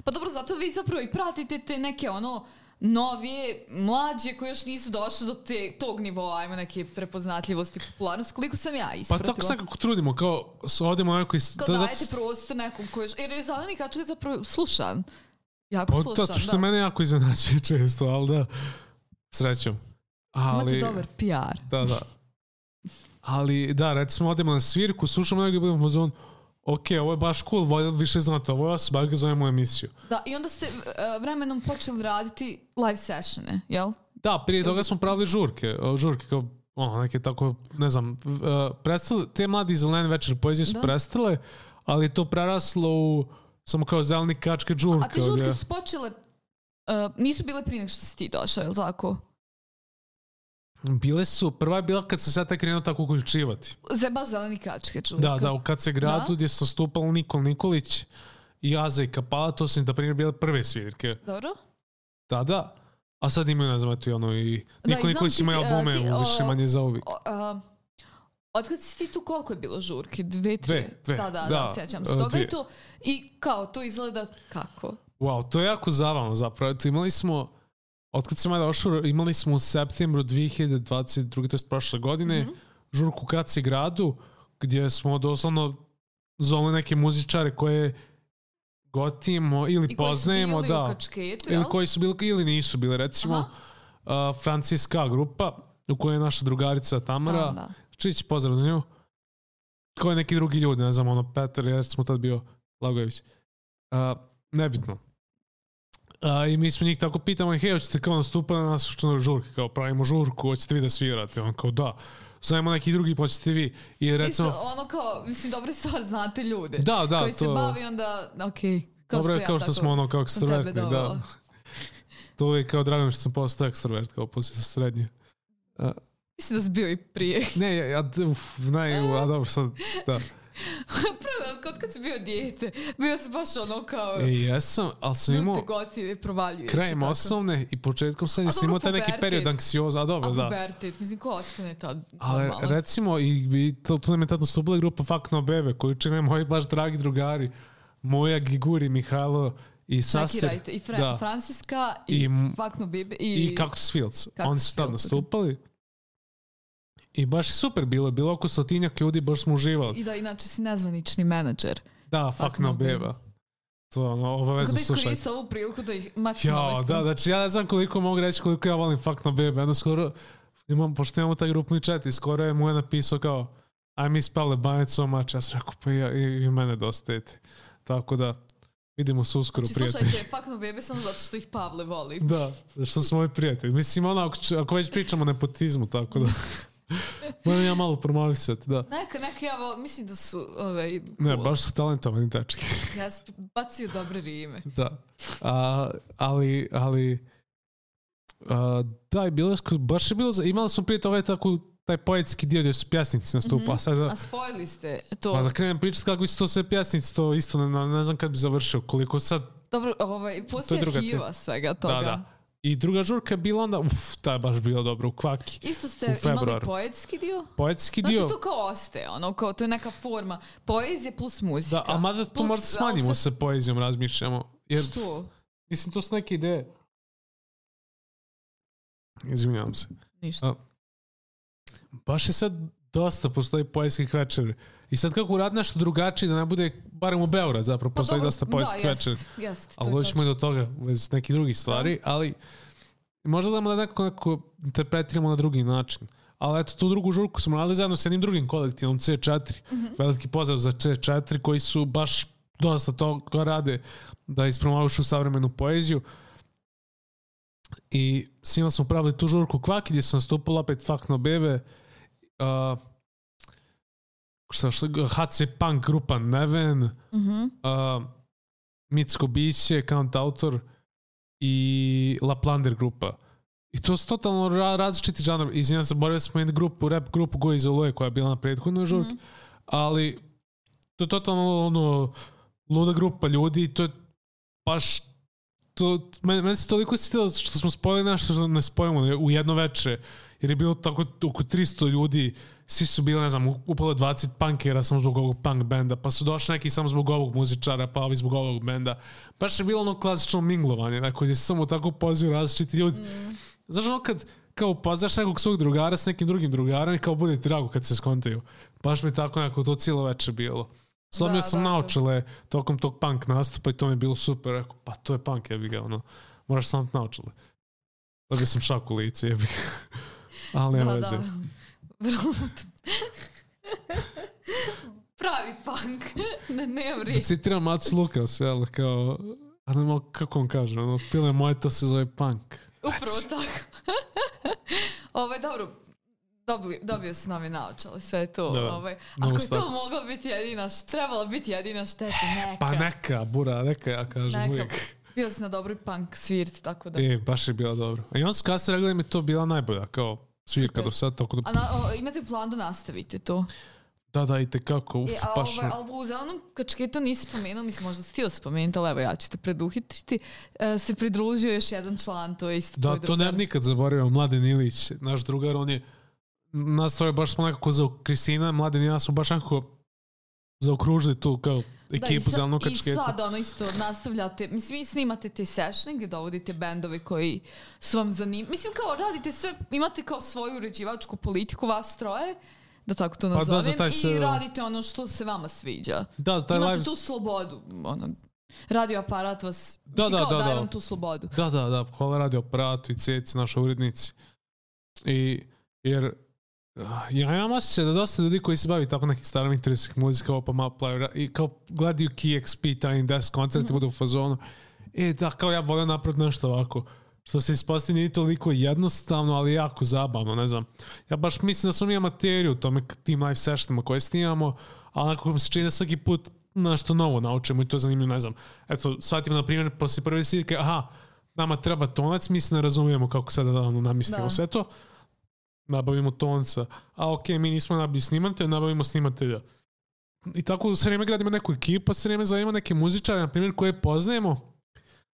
Pa dobro, zato vi zapravo i pratite te neke ono novije, mlađe koji još nisu došli do te, tog nivoa, ajmo neke prepoznatljivosti, popularnosti, koliko sam ja Pa ispratila. tako se nekako trudimo, kao, odemo neko iz... Kao to je zato- dajete prostor nekom koji još... Jer je zeleni kačak zapravo slušan. Jako Pa slušan, zato što da. mene jako iznenađuje često, ali da, srećom. Ali, Imate dobar PR. Da, da. Ali, da, recimo, odemo na svirku, slušamo negdje budemo u fazonu, ok, ovo je baš cool, voljel više znate, ovo ja se bar ga zovemo emisiju. Da, i onda ste uh, vremenom počeli raditi live sessione, jel? Da, prije toga smo pravili žurke, o, žurke kao, ono, neke tako, ne znam, uh, prestale, te mladi zelene večer poezije su Da. prestale, ali je to preraslo u samo kao zeleni kačke žurke. A te žurke gdje- su počele... Uh, nisu bile prije nego što si ti došao, jel tako? Bile su, prva je bila kad se sad tek krenuo tako uključivati. Za baš zeleni kačke žurka. Da, da, u kad se gradu Da. gdje su nastupali Nikol Nikolić i Aza i Kapala, to su, na primjer, bile prve svirke. Dobro? tada, a sad imaju, ne znam, eto i ono i Da, Niko i Nikolić ima si, albume ti, u više manje za uvijek. Otkad si ti tu, koliko je bilo žurke? Dve, tri? Dve, dve, Da, da, da, da, sjećam se e, toga dvije. i to. I kao, to izgleda kako? Wow, to je jako zabavno zapravo. Eto, imali smo, otkad sam ja došao, imali smo u septembru 2022. to je prošle godine, Mhm. žurku Kaci gradu, gdje smo doslovno zoveli neke muzičare koje gotimo ili I koji su poznajemo, bili u da. kačketu, Ili koji su bili ili nisu bili, recimo Aha. uh, Francijska grupa u kojoj je naša drugarica Tamara, Da, da. Čić, pozdrav za nju. Ko je neki drugi ljudi, ne znam, ono, Petar, jer smo tad bio Lagojević. Uh, nebitno. Uh, I mi smo njih tako pitamo, hej, hoćete kao nastupati na nas što na žurke, kao pravimo žurku, hoćete vi da svirate? On kao da. Zovemo neki drugi, pa vi. I recimo, Isto, ono kao, mislim, dobro stvar, znate ljude. da, da, koji se to, bavi onda, okej. kao dobro što ja kao što tako smo ono kao ekstrovertni, da. To je kao drago što sam postao ekstrovert, kao poslije srednje. Mislim da si bio i prije. Ne, ja, ja uf, naj, a dobro, sad, da. Prvo, kod kad si bio dijete, bio si baš ono kao... E, jesam, ali sam imao, Ljute gotive provaljuješ. i krajem tako. osnovne i početkom srednje A sam imao taj neki period anksioza, a dobro, A da. pubertet, mislim, ko ostane tad Ali recimo, i, i to, tu nam je tad nastupila grupa Fuck No Bebe, koju čine moji baš dragi drugari, Moja, Giguri, Mihajlo i Saser. I Fra da. Francuska, i, I, Fuck No Baby, i... i Cactus Fields. Cactus Oni su tad nastupali. I baš super bilo. Bilo oko stotinjak ljudi, baš smo uživali. I da, inače si nezvanični menadžer. Da, Fuck No Beba. To ono, Kako obavezno da slušajte. iskoriste ovu priliku da ih maksimalno Ja, da, znači ja ne znam koliko mogu reći koliko ja volim Fuck No Baby. Jedno skoro, imam, pošto imamo taj grupni chat i skoro je mu je napisao kao I miss Pale Banec so much. Ja sam rekao, pa ja, i, i mene dosta eti. Tako da, vidimo se uskoro Znači, prijatelji. slušajte, Fuck No Baby samo zato što ih Pavle voli. Da, što su moji prijatelji. Mislim, ono, ako, ako već pričamo o nepotizmu, tako da. Moram ja malo promovisati, da. Neka, neka ja vol, mislim da su ovaj, Ne, baš su talentovani dečki. Ja sam bacio dobre rime. da. A, ali, ali, a, da, je bilo, baš je bilo, imali smo prije toga tako, taj poetski dio gdje su pjesnici nastupa. Mm Sad, da, A spojili ste to. pa da krenem pričati kako su to sve pjesnici, to isto ne, ne znam kad bi završio, koliko sad Dobro, ovaj, postoji druga arhiva svega toga. Da, da. I druga žurka je bila onda, uf, ta je baš bila dobra u kvaki. Isto ste imali poetski dio? Poetski Znači dio, to kao ostaje, ono, kao, to je neka forma. Poezije plus muzika. da, a mada to možda smanjimo sad- sa poezijom, razmišljamo. Jer, Što? mislim, to su neke ideje. Izvinjavam se. Ništa. A, baš je sad dosta postoji poetskih večeri. I sad kako urad nešto drugačije da ne bude, barem u Beograd zapravo postoji Pa dobro, dosta poetskih da, večeri. jest, jest, Ali doćemo i do toga bez nekih drugih stvari, ali možda da da nekako, nekako interpretiramo na drugi način. Ali eto, tu drugu žurku smo radili zajedno sa jednim drugim kolektivom, C4. Mhm. Veliki pozdrav za C4 koji su baš dosta toga rade da ispromovišu savremenu poeziju. I s njima smo pravili tu žurku Kvaki gdje su nastupili opet Fakno Bebe, uh, šta, šta, HC Punk grupa Neven, Mhm. uh, Mitsko Biće, Count Autor i La Plander grupa. I to su totalno ra različiti žanr. Izvinjam se, borio smo jednu grupu, rap grupu Go iz Oluje koja je bila na prethodnoj žurki, Mhm. ali to je totalno ono, luda grupa ljudi i to je baš to, meni, meni se toliko svidjelo što smo spojili nešto što ne spojimo u jedno veče, jer je bilo tako oko 300 ljudi, svi su bili, ne znam, upalo 20 punkera samo zbog ovog punk benda, pa su došli neki samo zbog ovog muzičara, pa ovi zbog ovog benda. Baš je bilo ono klasično minglovanje, dakle, gdje se samo tako pozivu različiti ljudi. Mm. Znaš ono kad kao upoznaš nekog svog drugara s nekim drugim drugarom i kao bude ti drago kad se skontaju. Baš mi tako nekako to cijelo večer bilo. Slomio Da, sam da, da. naočale tokom tog punk nastupa i to mi je bilo super. Rekao, pa to je punk, jebi ga, ono. Moraš sam naočale. Dobio sam šak u lice, jebi ga. Ali nema Da, veze. da. Vrlo- Pravi punk. ne, nemam Da riječ. citiram Mats Lukas, jel, kao, a ne mogu, kako on kaže, ono, pile moje, to se zove punk. Upravo tako. ovaj, dobro, dobio, dobio si novi naočale, sve je to. Da, ovaj. Ako je to mogla biti jedina, trebala biti jedina šteta, neka. Pa neka, bura, neka, ja kažem Neka. uvijek. Bio si na dobroj punk svirti, tako da... E, baš je bilo dobro. I on su kasnije rekli da mi je to bila najbolja, kao svirka Super. do sad, tako da, A na, o, imate u planu da nastavite to? da, da, i tekako, uf, E, a baš, ovaj, ali u zelenom kačketu nisi spomenuo, mislim možda si htio spomenuti, ali evo ja ću te preduhitriti, e, se pridružio još jedan član, to je isto da, to ne drugar. nikad zaboravio, Mladen Ilić, naš drugar, on je, nas troje baš smo nekako za Kristina, Mladen i ja smo baš nekako zaokružili tu kao Da, i ekipu sad- zelenog I kačketa. sad ono isto nastavljate, mislim vi snimate te sessione gdje dovodite bendove koji su vam zanimljivi. Mislim kao radite sve, imate kao svoju uređivačku politiku vas troje, da tako to Pa da, nazovem, za taj se- i radite ono što se vama sviđa. Da, taj imate live, tu slobodu, ono, radio aparat vas, Da, mislim da, kao da, daje da. vam tu slobodu. Da, da, da, hvala radio aparatu i ceci, naša urednici. I, jer, ja imam osjećaj da dosta ljudi koji se bavi tako nekim starim interesih muzika, ovo pa malo plaju, i kao gledaju KXP, Tiny Desk koncerti, budu u fazonu. E, da, kao ja volim napraviti nešto ovako. Što se ispostavi nije toliko jednostavno, ali jako zabavno, ne znam. Ja baš mislim da smo mi amateriju u tome tim live sessionima koje snimamo, ali onako mi se čini da svaki put nešto novo naučimo i to je zanimljivo, ne znam. Eto, shvatimo, na primjer, posle prve svirke, aha, nama treba tonac, mi se ne razumijemo kako sada da ono, namistimo Da. sve to. Nabavimo tonca. A ok, mi nismo nabavili snimatelja, nabavimo snimatelja. I tako sve vrijeme gradimo neku ekipu, sve vrijeme zovemo neke muzičare, na primjer, koje poznajemo,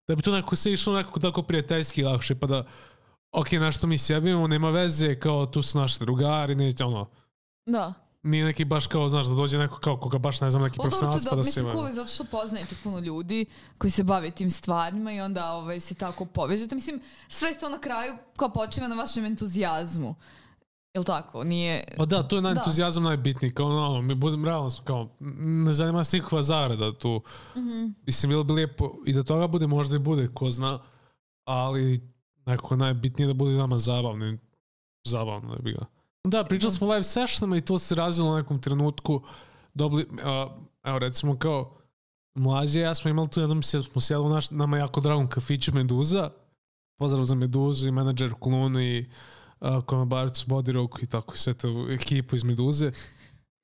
da bi to nekako sve išlo nekako tako prijateljski lakše, pa da ok, nešto mi sjebimo, nema veze, kao tu su naši drugari, neće, ono, Da. Nije neki baš kao, znaš, da dođe neko kao koga baš ne znam, neki profesionalac je pa da, da se mislim, cool je zato što poznajete puno ljudi koji se bave tim stvarima i onda ovaj, se tako povežete. Mislim, sve to na kraju kao počiva na vašem entuzijazmu. Jel tako? Nije... Pa da, to je na Da. entuzijazam najbitniji, kao ono, mi budem realno, kao, ne zanima nas nikakva zarada tu. Mhm. Mislim, bilo bi lijepo i da toga bude, možda i bude, ko zna, ali nekako najbitnije da bude nama zabavno, zabavno da bi ga. Da, pričali smo o live sessionama i to se razvilo u nekom trenutku, dobili, a, evo recimo kao, mlađe, ja smo imali tu jednom, sje- smo sjeli u naš, nama jako dragom kafiću Meduza, pozdrav za Meduzu i menadžer Kulunu i uh, konobarcu Bodiroku i tako i sve to ekipu iz Meduze.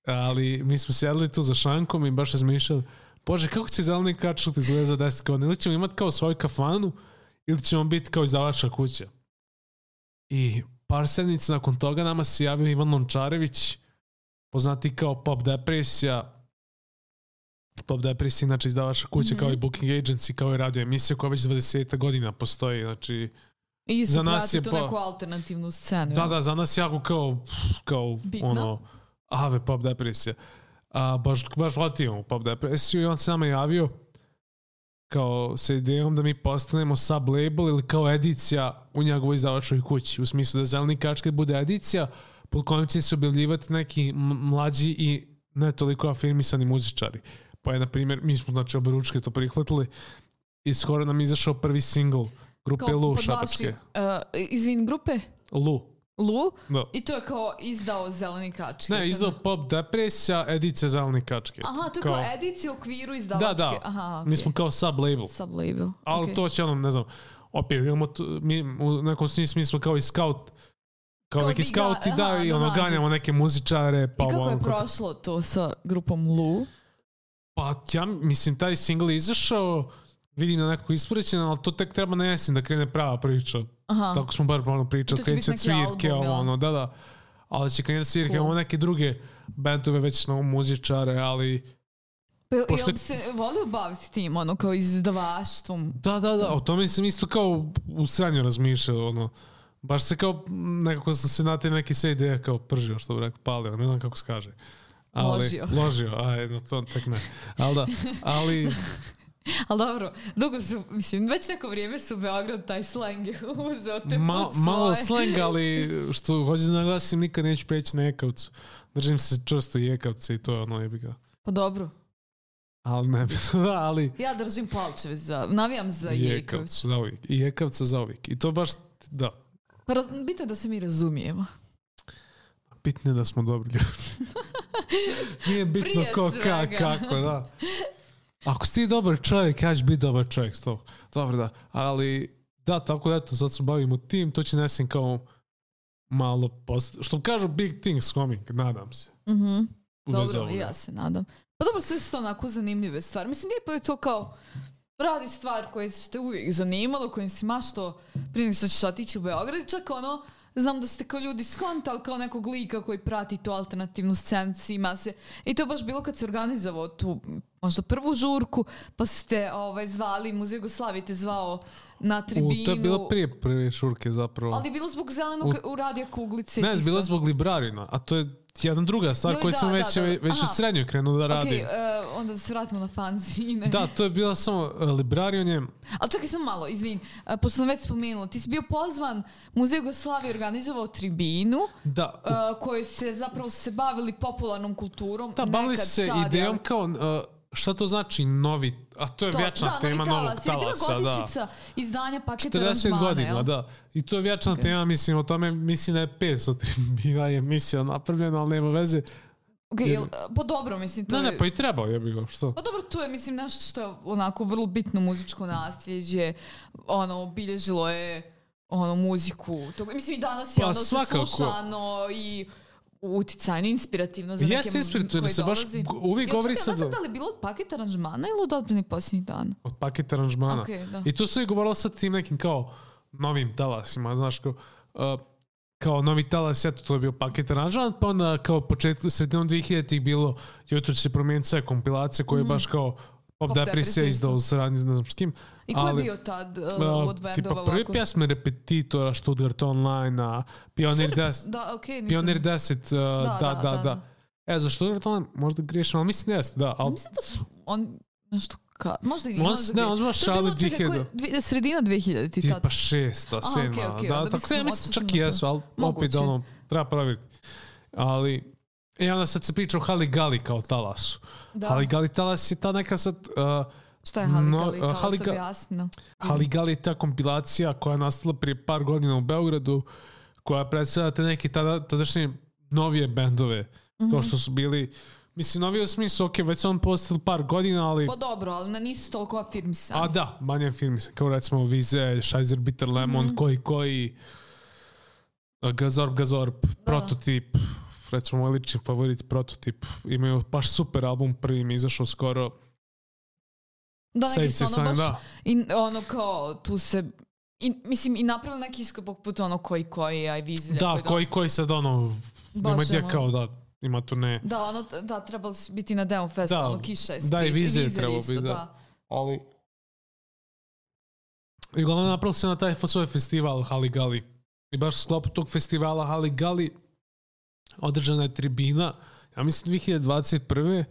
Ali mi smo sjedli tu za šankom i baš razmišljali, bože, kako će zeleni kačlati izgleda za 10 godina? Ili ćemo imati kao svoju kafanu, ili ćemo biti kao izdavača kuća. I par sedmica nakon toga nama se javio Ivan Lončarević, poznati kao Pop Depresija, Pop Depresija, znači izdavača kuća, mm -hmm. kao i Booking Agency, kao i radio emisija koja već 20 godina postoji, znači I za nas je pa, neku alternativnu scenu. Da, da, za nas jako kao, kao Bitno. ono, ave pop depresija. A, baš, baš vlatimo pop depresiju i on se nama javio kao sa idejom da mi postanemo sub-label ili kao edicija u njegovoj izdavačoj kući. U smislu da Zeleni kačke bude edicija pod kojom će se objavljivati neki mlađi i ne toliko afirmisani muzičari. Pa je, na primjer, mi smo znači oberučke to prihvatili i skoro nam izašao prvi single grupe kao, Lu Šapačke. Uh, izvin, grupe? Lu. Lu? Da. I to je kao izdao Zeleni kačke. Ne, izdao Pop Depresija, edicija Zeleni kačke. Aha, to je kao, kao edicija u okviru izdavačke. Da, da. Aha, okay. Mi smo kao sub-label. Sub-label, Ali okay. to će ono, ne znam, opet imamo, tu, mi u nekom smislu kao i scout kao, kao neki skauti, da, aha, i ono, ganjamo neke muzičare. Pa I kako je prošlo to sa grupom Lu? Pa ja, mislim, taj single izašao, vidim na nekog isporećena, ali to tek treba na jesen da krene prava priča. Aha. Tako smo bar ono pričali, kreće cvirke, album, ovo, ono, da, da. Ali će krenuti cvirke, cool. ovo neke druge bendove, već na muzičare, ali... Pa, Pošto... Jel se volio baviti tim, ono, kao izdavaštvom? Da, da, da, o tome sam isto kao u sranju razmišljao, ono. Baš se kao, nekako sam se na te neke sve ideje kao pržio, što bi rekao, palio, ne znam kako se kaže. Ali, ložio. Ložio, aj, no to tek ne. Ali da, ali Ali dobro, dugo su, mislim, već neko vrijeme su Beograd taj slang uzeo te Ma, Malo slang, ali što hoću da naglasim, nikad neću preći na Ekavcu. Držim se često i Ekavca i to je ono jebiga. Pa dobro. Ali ne, da, ali... Ja držim palčeve za, navijam za Jekavcu. Za uvijek. I Jekavca za uvijek. I to baš, da. Pa bitno je da se mi razumijemo. Bitno je da smo dobri ljudi. Nije bitno Prije ko, ka, kako, da. Ako si ti dobar čovjek, ja ću biti dobar čovjek s tobom. Dobro, da. Ali, da, tako da, eto, sad se bavimo tim, to će nesen kao malo post... Što kažu big things coming, nadam se. Mhm. Dobro, ja se nadam. Pa dobro, sve su to onako zanimljive stvari. Mislim, lijepo je to kao radiš stvar koje su te uvijek zanimalo, kojim si mašto prije što ćeš otići u Beograd, čak ono, znam da ste kao ljudi skontali kao nekog lika koji prati tu alternativnu scenu, ima se. I to je baš bilo kad se organizovao tu možda prvu žurku, pa ste ovaj, zvali Muzej Jugoslavije, te zvao na tribinu. U, to je bilo prije prve žurke zapravo. Ali je bilo zbog zelenog u, u radija kuglice. Ne, bilo zbog Librarina, a to je jedna druga stvar koju da, sam već, da, da. već u srednjoj krenuo da radim. Ok, uh, onda da se vratimo na fanzine. Da, to je bila samo uh, Librarion je... Ali čekaj samo malo, izvin, uh, pošto sam već spomenula, ti si bio pozvan, Muzej Jugoslavije organizovao tribinu, da. Uh, koji se zapravo se bavili popularnom kulturom. Da, bavili se sad, idejom kao... Uh, šta to znači novi, a to je to, vječna da, tema novog talasa. Je godišica da. izdanja paketa 40 godina, jel? da. I to je vječna okay. tema, mislim, o tome mislim da je 500 bila je emisija napravljena, ali nema veze. Ok, Jer... pa dobro, mislim, to ne, je... Ne, pa i treba, ja bih go, što? Pa dobro, to je, mislim, nešto što je onako vrlo bitno muzičko nasljeđe, ono, obilježilo je ono, muziku. To, mislim, i danas je pa, ono svakako. slušano i uticajno, inspirativno za Jeste inspirativno, se baš uvijek govori sad... Ja da li bilo od paket aranžmana ili od odbrani posljednjih dana? Od paket aranžmana. Okay, da. I tu se je govorilo sad tim nekim kao novim talasima, znaš, kao, uh, kao novi talas, eto, to je bio paket aranžman, pa onda kao početku, sredinom 2000-ih bilo, jutro će se promijeniti sve kompilacije koje mm -hmm. baš kao Pop, Pop Depresija izdao u saradnji, ne znam s kim. I ko je bio tad uh, od bendova? Tipa prvi ovako? pjesme Repetitora, Stuttgart Online, a Pionir 10. Da, okay, nisam... Pionir 10, uh, da, da, da, da, da. E, za Stuttgart Online možda griješim, ali mislim da jeste, da. Ali... Mislim da su on nešto ka, možda i možda ne, on baš šali 2000. Sredina 2000 ti tad. Tipa šesta, sedma. Okay, okay, da, tako da ja mislim čak i jesu, ali opet ono, treba provjeriti. Ali, I onda sad se priča o Haligali kao talasu. Da. Haligali talas je ta neka sad... Uh, Šta je Haligali no, uh, Haliga, objasnino? Haligali je ta kompilacija koja je nastala prije par godina u Beogradu, koja predstavlja te neke tada, tadašnje novije bendove, mm -hmm. kao što su bili... Mislim, novi u smislu, ok, već on postali par godina, ali... Pa dobro, ali na nisu toliko afirmisani. A da, manje afirmisani, kao recimo Vize, Scheiser, Bitter Lemon, mm -hmm. koji koji... Gazorb Gazorb, prototip, recimo moj lični favorit prototip, imaju baš super album, prvi mi izašao skoro. Da, neki su ono baš, da. i ono kao, tu se, i, mislim, i napravili neki iskop poput ono koji koji, aj vizilja. Da, koji, koji sad ono, Baš ima gdje ono- kao da, ima turne. Da, ono, da, trebalo su biti na Demo festivalu, Da, ono, Kiša je da, i Vizir trebalo isto, biti, da. Ali... I uglavnom napravili se na taj svoj festival Haligali. I baš u sklopu tog festivala Haligali održana je tribina, ja mislim 2021.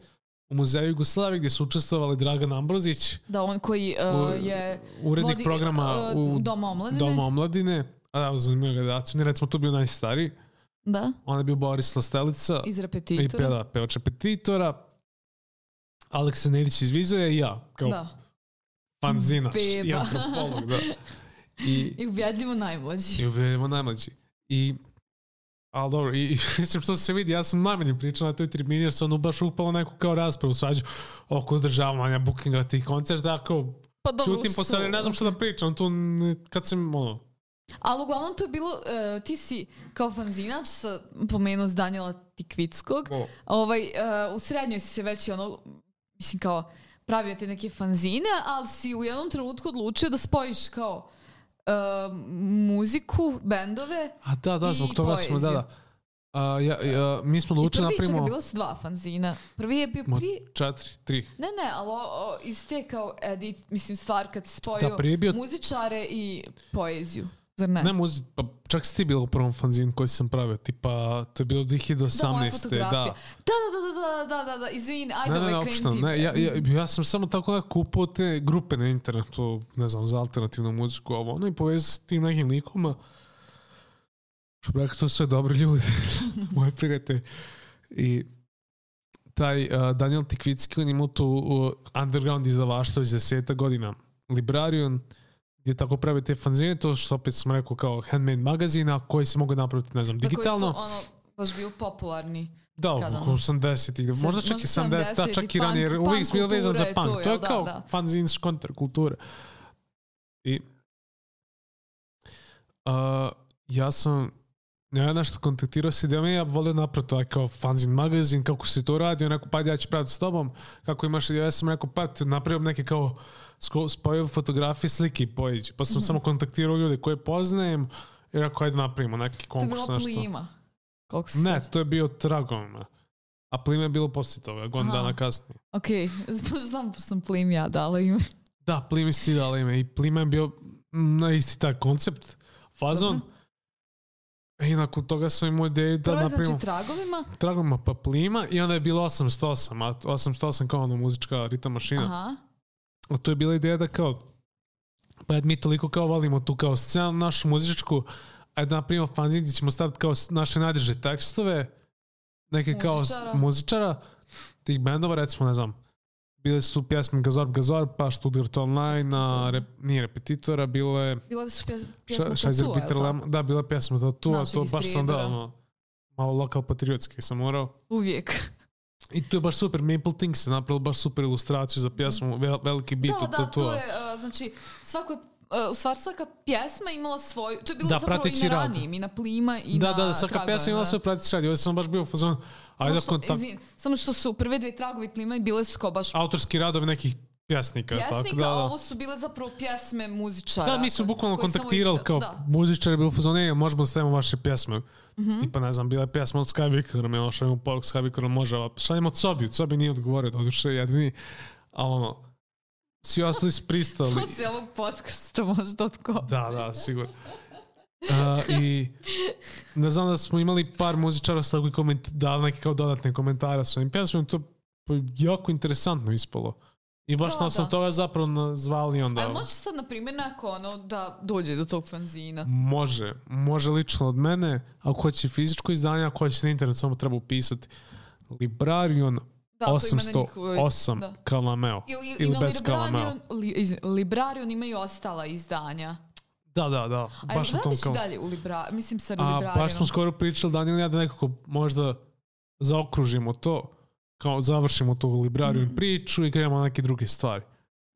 u muzeju Jugoslavije gdje su učestvovali Dragan Ambrozić, Da, on koji uh, je urednik vodi, programa uh, u Doma omladine. Doma omladine. A da, zanimljiva generaciju. On je recimo tu bio najstariji. Da, On je bio Boris Lostelica. iz I repetitora. pe, da, pevač repetitora. Aleksa Nedić iz Vizaja i ja, kao Da. fanzinač i Beba. antropolog, da. I, I ubjedljivo najmlađi. i ubedimo najmlađi. I, ali dobro, i, mislim što se vidi, ja sam najmanje pričao na toj tribini, jer se ono baš upalo neku kao raspravu svađu oko održavanja bookinga tih koncerta, ako Pa dobro, čutim po su- strani, ne znam što da pričam, tu kad sam, ono, Ali uglavnom to je bilo, uh, ti si kao fanzinač sa pomenuo s Danijela Tikvickog, o, ovaj, uh, u srednjoj si se već ono, mislim kao, pravio te neke fanzine, ali si u jednom trenutku odlučio da spojiš kao uh, muziku, bendove. a da, da, I zbog toga smo, da, poeziju. da. A, ja, ja, mi smo I odlučili prvi, čekaj, napravimo bilo su dva fanzina. Prvi je bio prvi, četiri, tri. ne, ne, ali o, o, iz te kao edit, mislim stvar kad spojio Da, bio- muzičare i poeziju. Zar ne? Ne, muzi, pa čak si ti bila u prvom fanzinu koji sam pravio, tipa, to je bilo 2018. Da, Da. Da, da, da, da, da, da, da, da, izvini, ajde Ne, ne, ne, ovaj ne, ja, ja, ja sam samo tako nekako kupao te grupe na internetu, ne znam, za alternativnu muziku, ovo ono, i povezao s tim nekim likoma. Što bi rekao, to sve dobri ljudi, moje prijatelje. I taj uh, Daniel Tikvicki, on imao tu uh, underground izdavaštvo iz deseta godina, Librarion, gdje tako pravi te fanzine, to što opet sam rekao kao handmade magazina, koji se mogu napraviti, ne znam, Da, koji digitalno. su, ono, baš bio popularni. Da, oko ono? 80-ih, Se- možda čak i možda 70, da, 70-ih, čak i ranije, jer uvijek smo vezan za je punk. To je da, kao da. fanzins kontrakulture. I uh, ja sam ja nešto kontaktirao se da ja volio napraviti ovaj kao fanzin magazin, kako se to radi, onako pa ja ću praviti s tobom, kako imaš, ja sam rekao pa napravio neke kao spojio fotografije, slike i pojeđe. Pa sam samo kontaktirao ljude koje poznajem i rekao ajde napravimo neki To je konkurs. nešto. plima. Koliko se Ne, to je bio Tragom. A plime je bilo poslije toga, godinu Aha. dana kasnije. Ok, znam pošto sam plim ja dala ime. Da, plimi si dala ime i plima je bio mm, na isti taj koncept, fazon. I nakon toga sam imao ideju da Prvo napravimo znači tragovima. Tragoma pa plima i onda je bilo 808, a 808 kao ono muzička ritam mašina. Aha. A to je bila ideja da kao, pa mi toliko kao volimo tu kao scenu našu muzičku, ajde da napravimo fanzin gdje ćemo staviti kao naše najdrže tekstove, neke kao Muzičara. muzičara, tih bendova, recimo, ne znam, bile su pjesme Gazorb Gazorb, pa Stuttgart Online, a rep, nije repetitora, bilo je Bila su pjes, pjesma Ša- Tattoo, Peter? Lem, da, bila je pjesma Tattoo, a to baš sam Prijedora. ono, malo lokal patriotski sam morao. Uvijek. I tu je baš super, Maple Things je napravila baš super ilustraciju za pjesmu, vel, veliki bit Da, od da, to je, uh, znači, svako je uh, u stvari svaka pjesma imala svoju, to je bilo Da, zapravo i na rad. ranijim, i na plima i Da, na da, da, svaka tragovima, pjesma imala da. svoj pratić radi. Ovdje sam baš bio u fazonu, ajde tak, izvin, samo što su prve dve tragovi plima i bile su kao baš autorski radovi nekih pjesnika. pjesnika, tako, da, a da. ovo su bile zapravo pjesme muzičara. Da, mi smo bukvalno kontaktirali ih- kao Da. muzičari, bilo u fazonu, ej, možemo da stavimo vaše pjesme. Mhm. Tipa, ne znam, bila je pjesma od Sky Victora, mi šaljemo poruku Sky Victora, može, a šaljemo od Sobi, od Sobi nije odgovorio, doduše, jedini, ali ono, svi ostali su pristali. Poslije ovog podcasta možda od ko. Da, da, sigurno. Uh, I ne znam da smo imali par muzičara sa koji koment, dali neke kao dodatne komentare s ovim pjesmom, to jako interesantno ispalo. I baš Da, da, sam da. toga zapravo nazvali onda. Ali može sad, na primjer, neko ono da dođe do tog fanzina. Može, može lično od mene, ako hoće fizičko izdanje, ako hoće na internet, samo treba upisati Librarion Da, to ima na njihovoj- 808 da. Kalameo. Ili, Ili ili bez Kalameo. Li, Librarion imaju ostala izdanja. Da, da, da. A Baš tom radiš i kao... dalje u Libra, mislim sa A Librarionom? baš smo skoro pričali, Daniel i ja, da nekako možda zaokružimo to, kao završimo tu Librarion Mhm. priču i krenemo na neke druge stvari.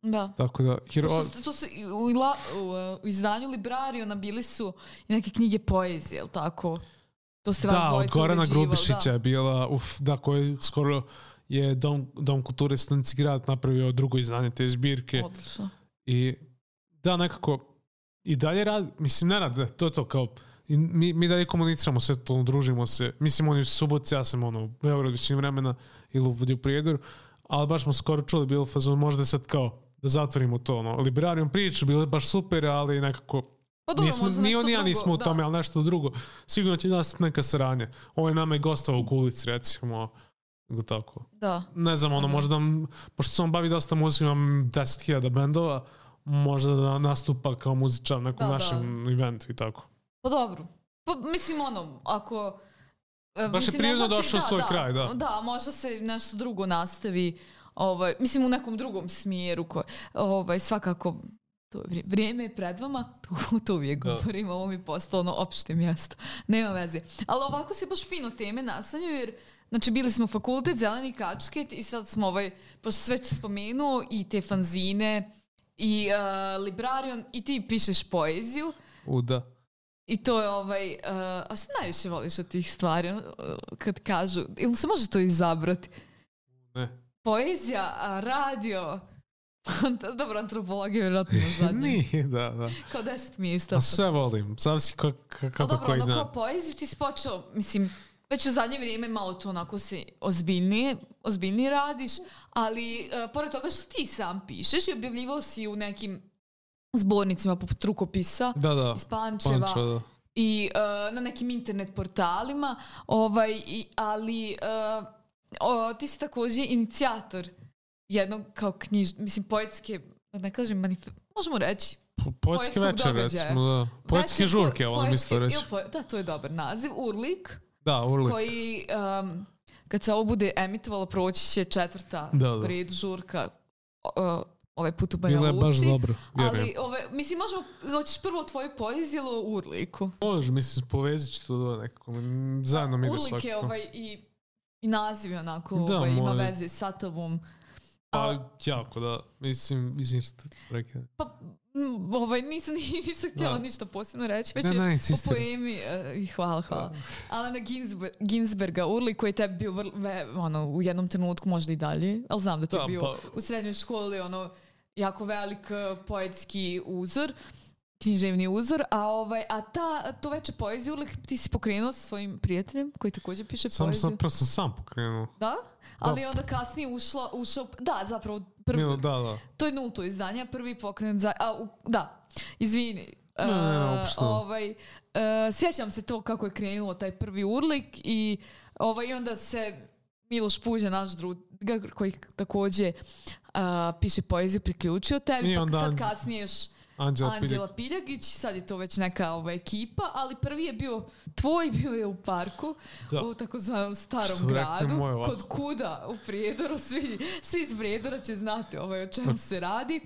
Da. Tako da, jer, To su, to su u, ila- u, u izdanju Librariona bili su i neke knjige poezije, jel tako? To ste vas da, od Gorana ubeđivali, Grubišića da. je bila, uf, da, koji skoro je Dom, Dom kulture Studentski grad napravio drugo izdanje te zbirke. Odlično. I da, nekako, i dalje rad, mislim, ne rad, to je to kao, i mi, mi dalje komuniciramo sve to, družimo se. Mislim, oni u suboci, ja sam ono, u Beogradu većini vremena ili u, u Prijedoru, ali baš smo skoro čuli, bilo fazon, možda sad kao, da zatvorimo to, ono, Liberarium priču, bilo je baš super, ali nekako, Pa dobro, nismo, možda ni on ja drugo, nismo u da. tome, ali nešto drugo. Sigurno će nastati neka sranja. Ovo je nama i gostava u kulici, recimo, ili tako. Da. Ne znam, ono, Aha. možda, m- pošto se on bavi dosta muzikom, imam 10.000 bendova, možda da nastupa kao muzičar na nekom Da, da. našem eventu i tako. Pa dobro. Pa mislim ono, ako... e, Baš je mislim, ne prirodno znači- došao u svoj kraj, da. Da, možda se nešto drugo nastavi, ovaj, mislim u nekom drugom smjeru, ko, ovaj, svakako to je vri- vrijeme je pred vama, to, to uvijek Da. govorim, ovo mi je postalo ono opšte mjesto, nema veze. Ali ovako se baš fino teme nasanju, jer Znači, bili smo fakultet, zeleni kačket i sad smo, ovaj, pošto sve spomenuo, i te fanzine, i uh, Librarion, i ti pišeš poeziju. U, da. I to je ovaj... Uh, a šta najviše voliš od tih stvari? uh, kad kažu... Ili se može to izabrati? Ne. Poezija, a, radio... Dobro, antropologija je vjerojatno na zadnjem. Nije, da, da. Kao deset mjesta. A sve volim. Zavisi ka, ka, A kako dobro, koji ono dan. kao poeziju ti si počeo, mislim, već u zadnje vrijeme malo to onako se ozbiljnije, ozbiljnije radiš, ali uh, pored toga što ti sam pišeš i objavljivao si u nekim zbornicima poput rukopisa Da, da. iz Pančeva, Pančeva, da. i uh, na nekim internet portalima, ovaj, i, ali uh, o, ti si također inicijator jednog kao knjiž, mislim poetske, da ne kažem manif- možemo reći. Po- Poetski poetskog večer, recimo, da. Poetske Večer žurke, po- mislio poetske- reći. po- Da, to je dobar naziv. Urlik, Da, urli. koji um, kad se ovo bude emitovalo proći će četvrta Da, da. redu žurka o- ovaj put u Banja Bilo je baš Luci. dobro, vjerujem. Ali, ove, mislim, možemo, hoćeš prvo tvoju poeziju ili Urliku? Može, mislim, povezit ću to nekako. Zajedno mi ide Urlik svakako. je ovaj i, i naziv je onako, Da, ovaj, ima može. veze sa tobom. Pa, A- jako, da. Mislim, mislim što rekao. Pa, ovaj, nisam, nisam htjela Da. ništa posebno reći, već Ne, je ne, o poemi, i hvala, hvala. Alana Ginsber, Ginsberga, Urli, koji je tebi bio vrlo, ono, u jednom trenutku možda i dalje, ali znam da ti je Da, bio pa- u srednjoj školi ono, jako velik e, poetski uzor, književni uzor, a, ovaj, a ta, to veče poeziju Urlik ti si pokrenuo sa svojim prijateljem koji također piše Sam poeziju. sam, prvo sam sam pokrenuo. Da? Ali onda kasnije ušla, ušao, da, zapravo, prvi, Milo, da, da. to je nulto izdanje, prvi pokrenut za... A, u, da, izvini. Ne, ne, ne, E, uopšte ovaj, e, sjećam se to kako je krenulo taj prvi urlik i, ovaj, i onda se Miloš Puđa, naš drug, koji također a, piše poeziju, priključio tebi, I pa sad kasnije još Anđela Anđela Piljak. Piljagić, sad je to već neka ova ekipa, ali prvi je bio tvoj, bio je u parku, Da. u takozvanom starom gradu, kod kuda u Prijedoru, svi, svi iz Prijedora će znati ovaj, o čemu se radi.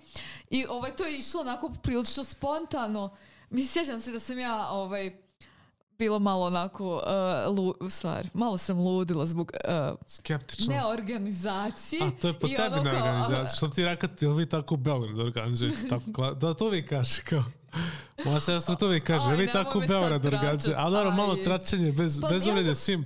I ovaj, to je išlo onako prilično spontano. Mislim, sjećam se da sam ja ovaj, bilo malo onako, uh, lu, u stvari, malo sam ludila zbog uh, Skeptično. neorganizacije. A to je po tebi ono kao, organizaciji. Što ti rekao, jel vi tako u Beogradu organizujete? Tako, da, to vi kaže kao. Moja sestra to vi kaže, Aj, vi tako u Beogradu organizujete? A dobro, malo tračenje, bez, Pa bez ja uvrede sam- svim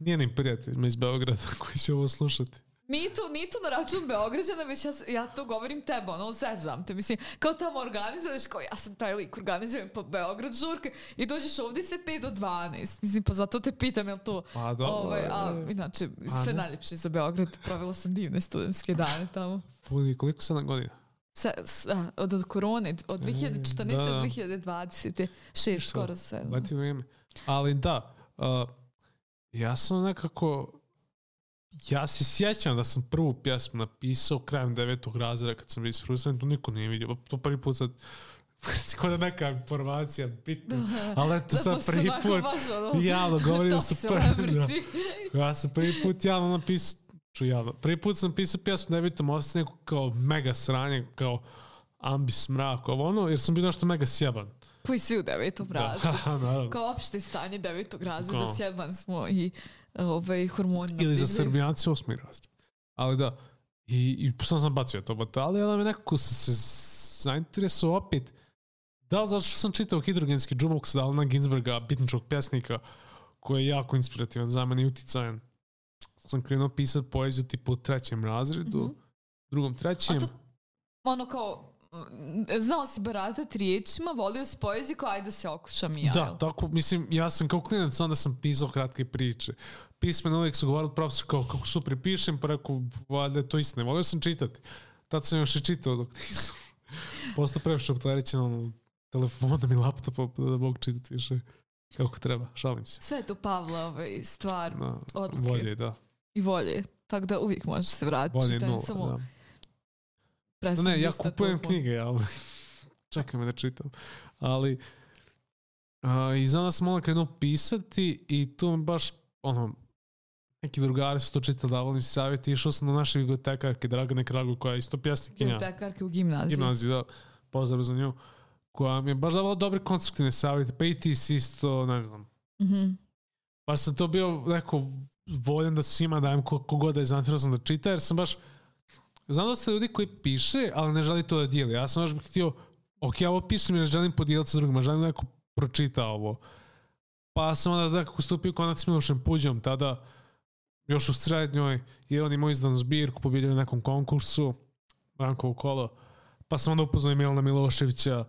njenim prijateljima iz Beograda koji će ovo slušati. Nije to, nije to na račun Beograđana, već ja, ja to govorim tebe, ono, zezam te. Mislim, kao tamo organizuješ, kao ja sam taj lik, organizujem po Beograd žurke i dođeš ovdje se 5 do 12. Mislim, pa zato te pitam, jel to... Pa dobro, Ovaj, a, e. inače, A sve najljepše za Beograd. Provela sam divne studentske dane tamo. Puni, koliko sam na godina? Sa, s- a, od, od korone, od 2014. da, do da. 2020. Šest, skoro sedam. Leti vrijeme. Ali da, uh, ja sam nekako, ja se sjećam da sam prvu pjesmu napisao krajem devetog razreda kad sam bio isfrustriran, to niko nije vidio. To prvi put sad, kod da neka informacija bitna, ali eto sad prvi put javno govorio sam prvi, da. Ja sam prvi put javno napisao, ču javno, prvi put sam pisao pjesmu na devetom osnovu neku kao mega sranje, kao ambis mrak, ovo ono, jer sam bio nešto mega sjeban. Koji svi u devetom razredu. Da, naravno. Kao opšte stanje devetog razreda, Kao. sjeban smo i ovaj, hormoni. na Ili za. Srbijanci osmi razred. Ali da, I, i sam sam bacio to batali, ali me nekako se, se zainteresuo opet da li zato što sam čitao hidrogenski džuboks Alana Ginsberga, bitničkog pjesnika, koji je jako inspirativan za mene i uticajan. Sam krenuo pisati poeziju tipu u trećem razredu, mm -hmm. drugom, trećem. A to, ono kao, znao si baratati riječima, volio si poeziju, ajde da se okušam i ja. Da, tako, mislim, ja sam kao klinac, onda sam pisao kratke priče. Pismeno uvijek su govorili profesor kao kako super pišem, pa rekao, valjda je to istine. Volio sam čitati. Tad sam još i čitao dok nisam. Postao previše opterećen ono, telefonom i laptopom da mogu čitati više kako treba, šalim se. Sve je to Pavla ovaj, stvar Da, odluke. volje, da. I volje. Tako da uvijek možeš se vratiti. Čitaj, nula, samo da. No, prestani ne, ja listati kupujem knjige, ali čekaj me da čitam. Ali a, i za nas sam onda krenuo pisati i tu baš ono, neki drugari su to čitali, davali mi savjeti, išao sam do naše bibliotekarke Dragane Kragu, koja je isto pjesnikinja. Bibliotekarke u gimnaziji. gimnaziji, da, pozdrav za nju, koja mi je baš davala dobre konstruktivne savjete, pa i ti si isto, ne znam, Mhm. baš sam to bio neko voljan da svima dajem ko- kogod da je zainteresovan da čita, jer sam baš, znam ste ljudi koji piše, ali ne želi to da dijeli. Ja sam baš bih htio, ok, ja ovo pišem ne želim podijeliti sa drugima, želim da neko pročita ovo. Pa sam onda da kako stupio u kontakt s Milošem Puđom, tada još u srednjoj, jer on imao izdanu zbirku, pobjedio na nekom konkursu, Brankovo kolo, pa sam onda upoznao Milana Miloševića,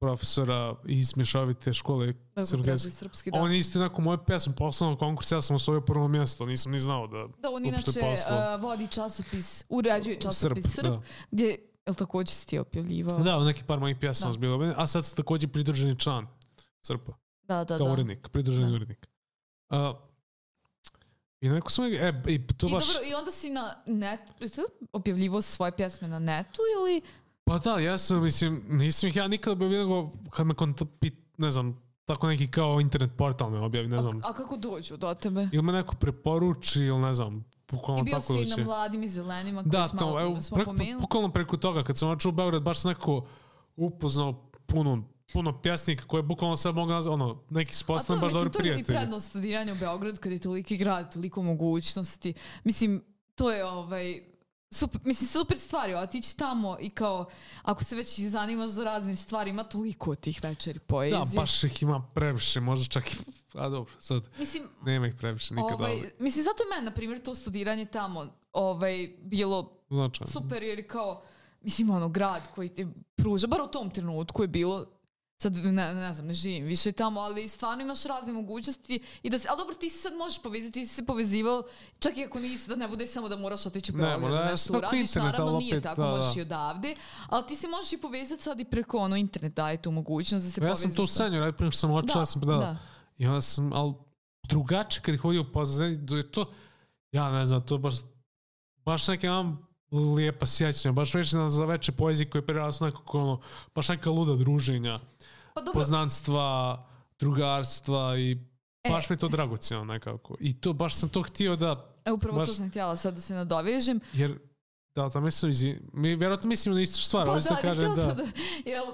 profesora iz mješovite škole Dobro, srpske pređi srpski, da. on je isto onako moju pesmu poslao na konkurs, ja sam osvojio prvo mjesto, nisam ni znao da... Da, on inače uh, vodi časopis, uređuje časopis Srp, da. gdje, jel također si ti objavljivao? Da, neki par mojih pjesama Da. bilo, a sad sam također pridruženi član Srpa, da, da. kao da. urednik, pridruženi Da. urednik. Uh, I neko sam, e, i to I baš... dobro, i onda si na net, jesi objavljivao svoje pjesme na netu ili... Pa da, ja sam, mislim, nisam ih ja nikada objavio, nego kad me kontakt, ne znam, tako neki kao internet portal me objavi, ne znam, A, a kako dođu do tebe? ili me neko preporuči, ili ne znam, bukvalno I bio tako si doći. na mladim i zelenima koji Da, smo, to, evo, smo preko, pomenuli. bukvalno preko toga, kad sam očeo u Beograd, baš sam nekako upoznao puno, puno pjesnika koje bukvalno sad mogu nazvati, ono, neki A to, baš mislim, dobri to je i prijatelji. prednost studiranja u Beogradu kad je toliki grad, toliko mogućnosti. Mislim, to je ovaj, super, mislim, super stvari, otići tamo i kao, ako se već zanimaš za razne stvari, ima toliko tih večeri poezije. Da, baš ih ima previše, možda čak i, a dobro, sad, Mislim, nema ih previše nikada, ovaj, ali mislim, zato je meni, na primjer, to studiranje tamo ovaj, bilo značajno. super jer kao, mislim, ono, grad koji ti pruža, bar u tom trenutku je bilo, sad ne, ne znam, ne živim više tamo, ali stvarno imaš razne mogućnosti i da se, ali dobro, ti se sad možeš povezati, ti si se povezivao, čak i ako nisi, da ne bude samo da moraš otići u Ne, Beograd, mora, da ja nešto preko uradiš, interneta, naravno ali nije opet, tako, da, možeš da. i odavde, ali ti se možeš i povezati sad i preko ono, internet daje tu mogućnost da se ja povežeš. sam to sa- sanjao, najprije što sam očeo, Da, ja sam, da, da. I onda sam, ali drugačije kad ih hodio upoznati, da je to, ja ne znam, to baš, baš neke imam lijepa sjećanja, baš već za veće poezije koje prerastu nekako ono, baš neka luda druženja, Pa dobro, poznanstva, drugarstva i E. baš mi je to dragocjeno nekako. I to, baš sam to htio da, evo upravo baš- to sam htjela sad da se nadovežem. jer da, tamo sam izvi... Mi vjerojatno mislimo na istu stvar, Pa ali da, da, da, kažem da. da, jel,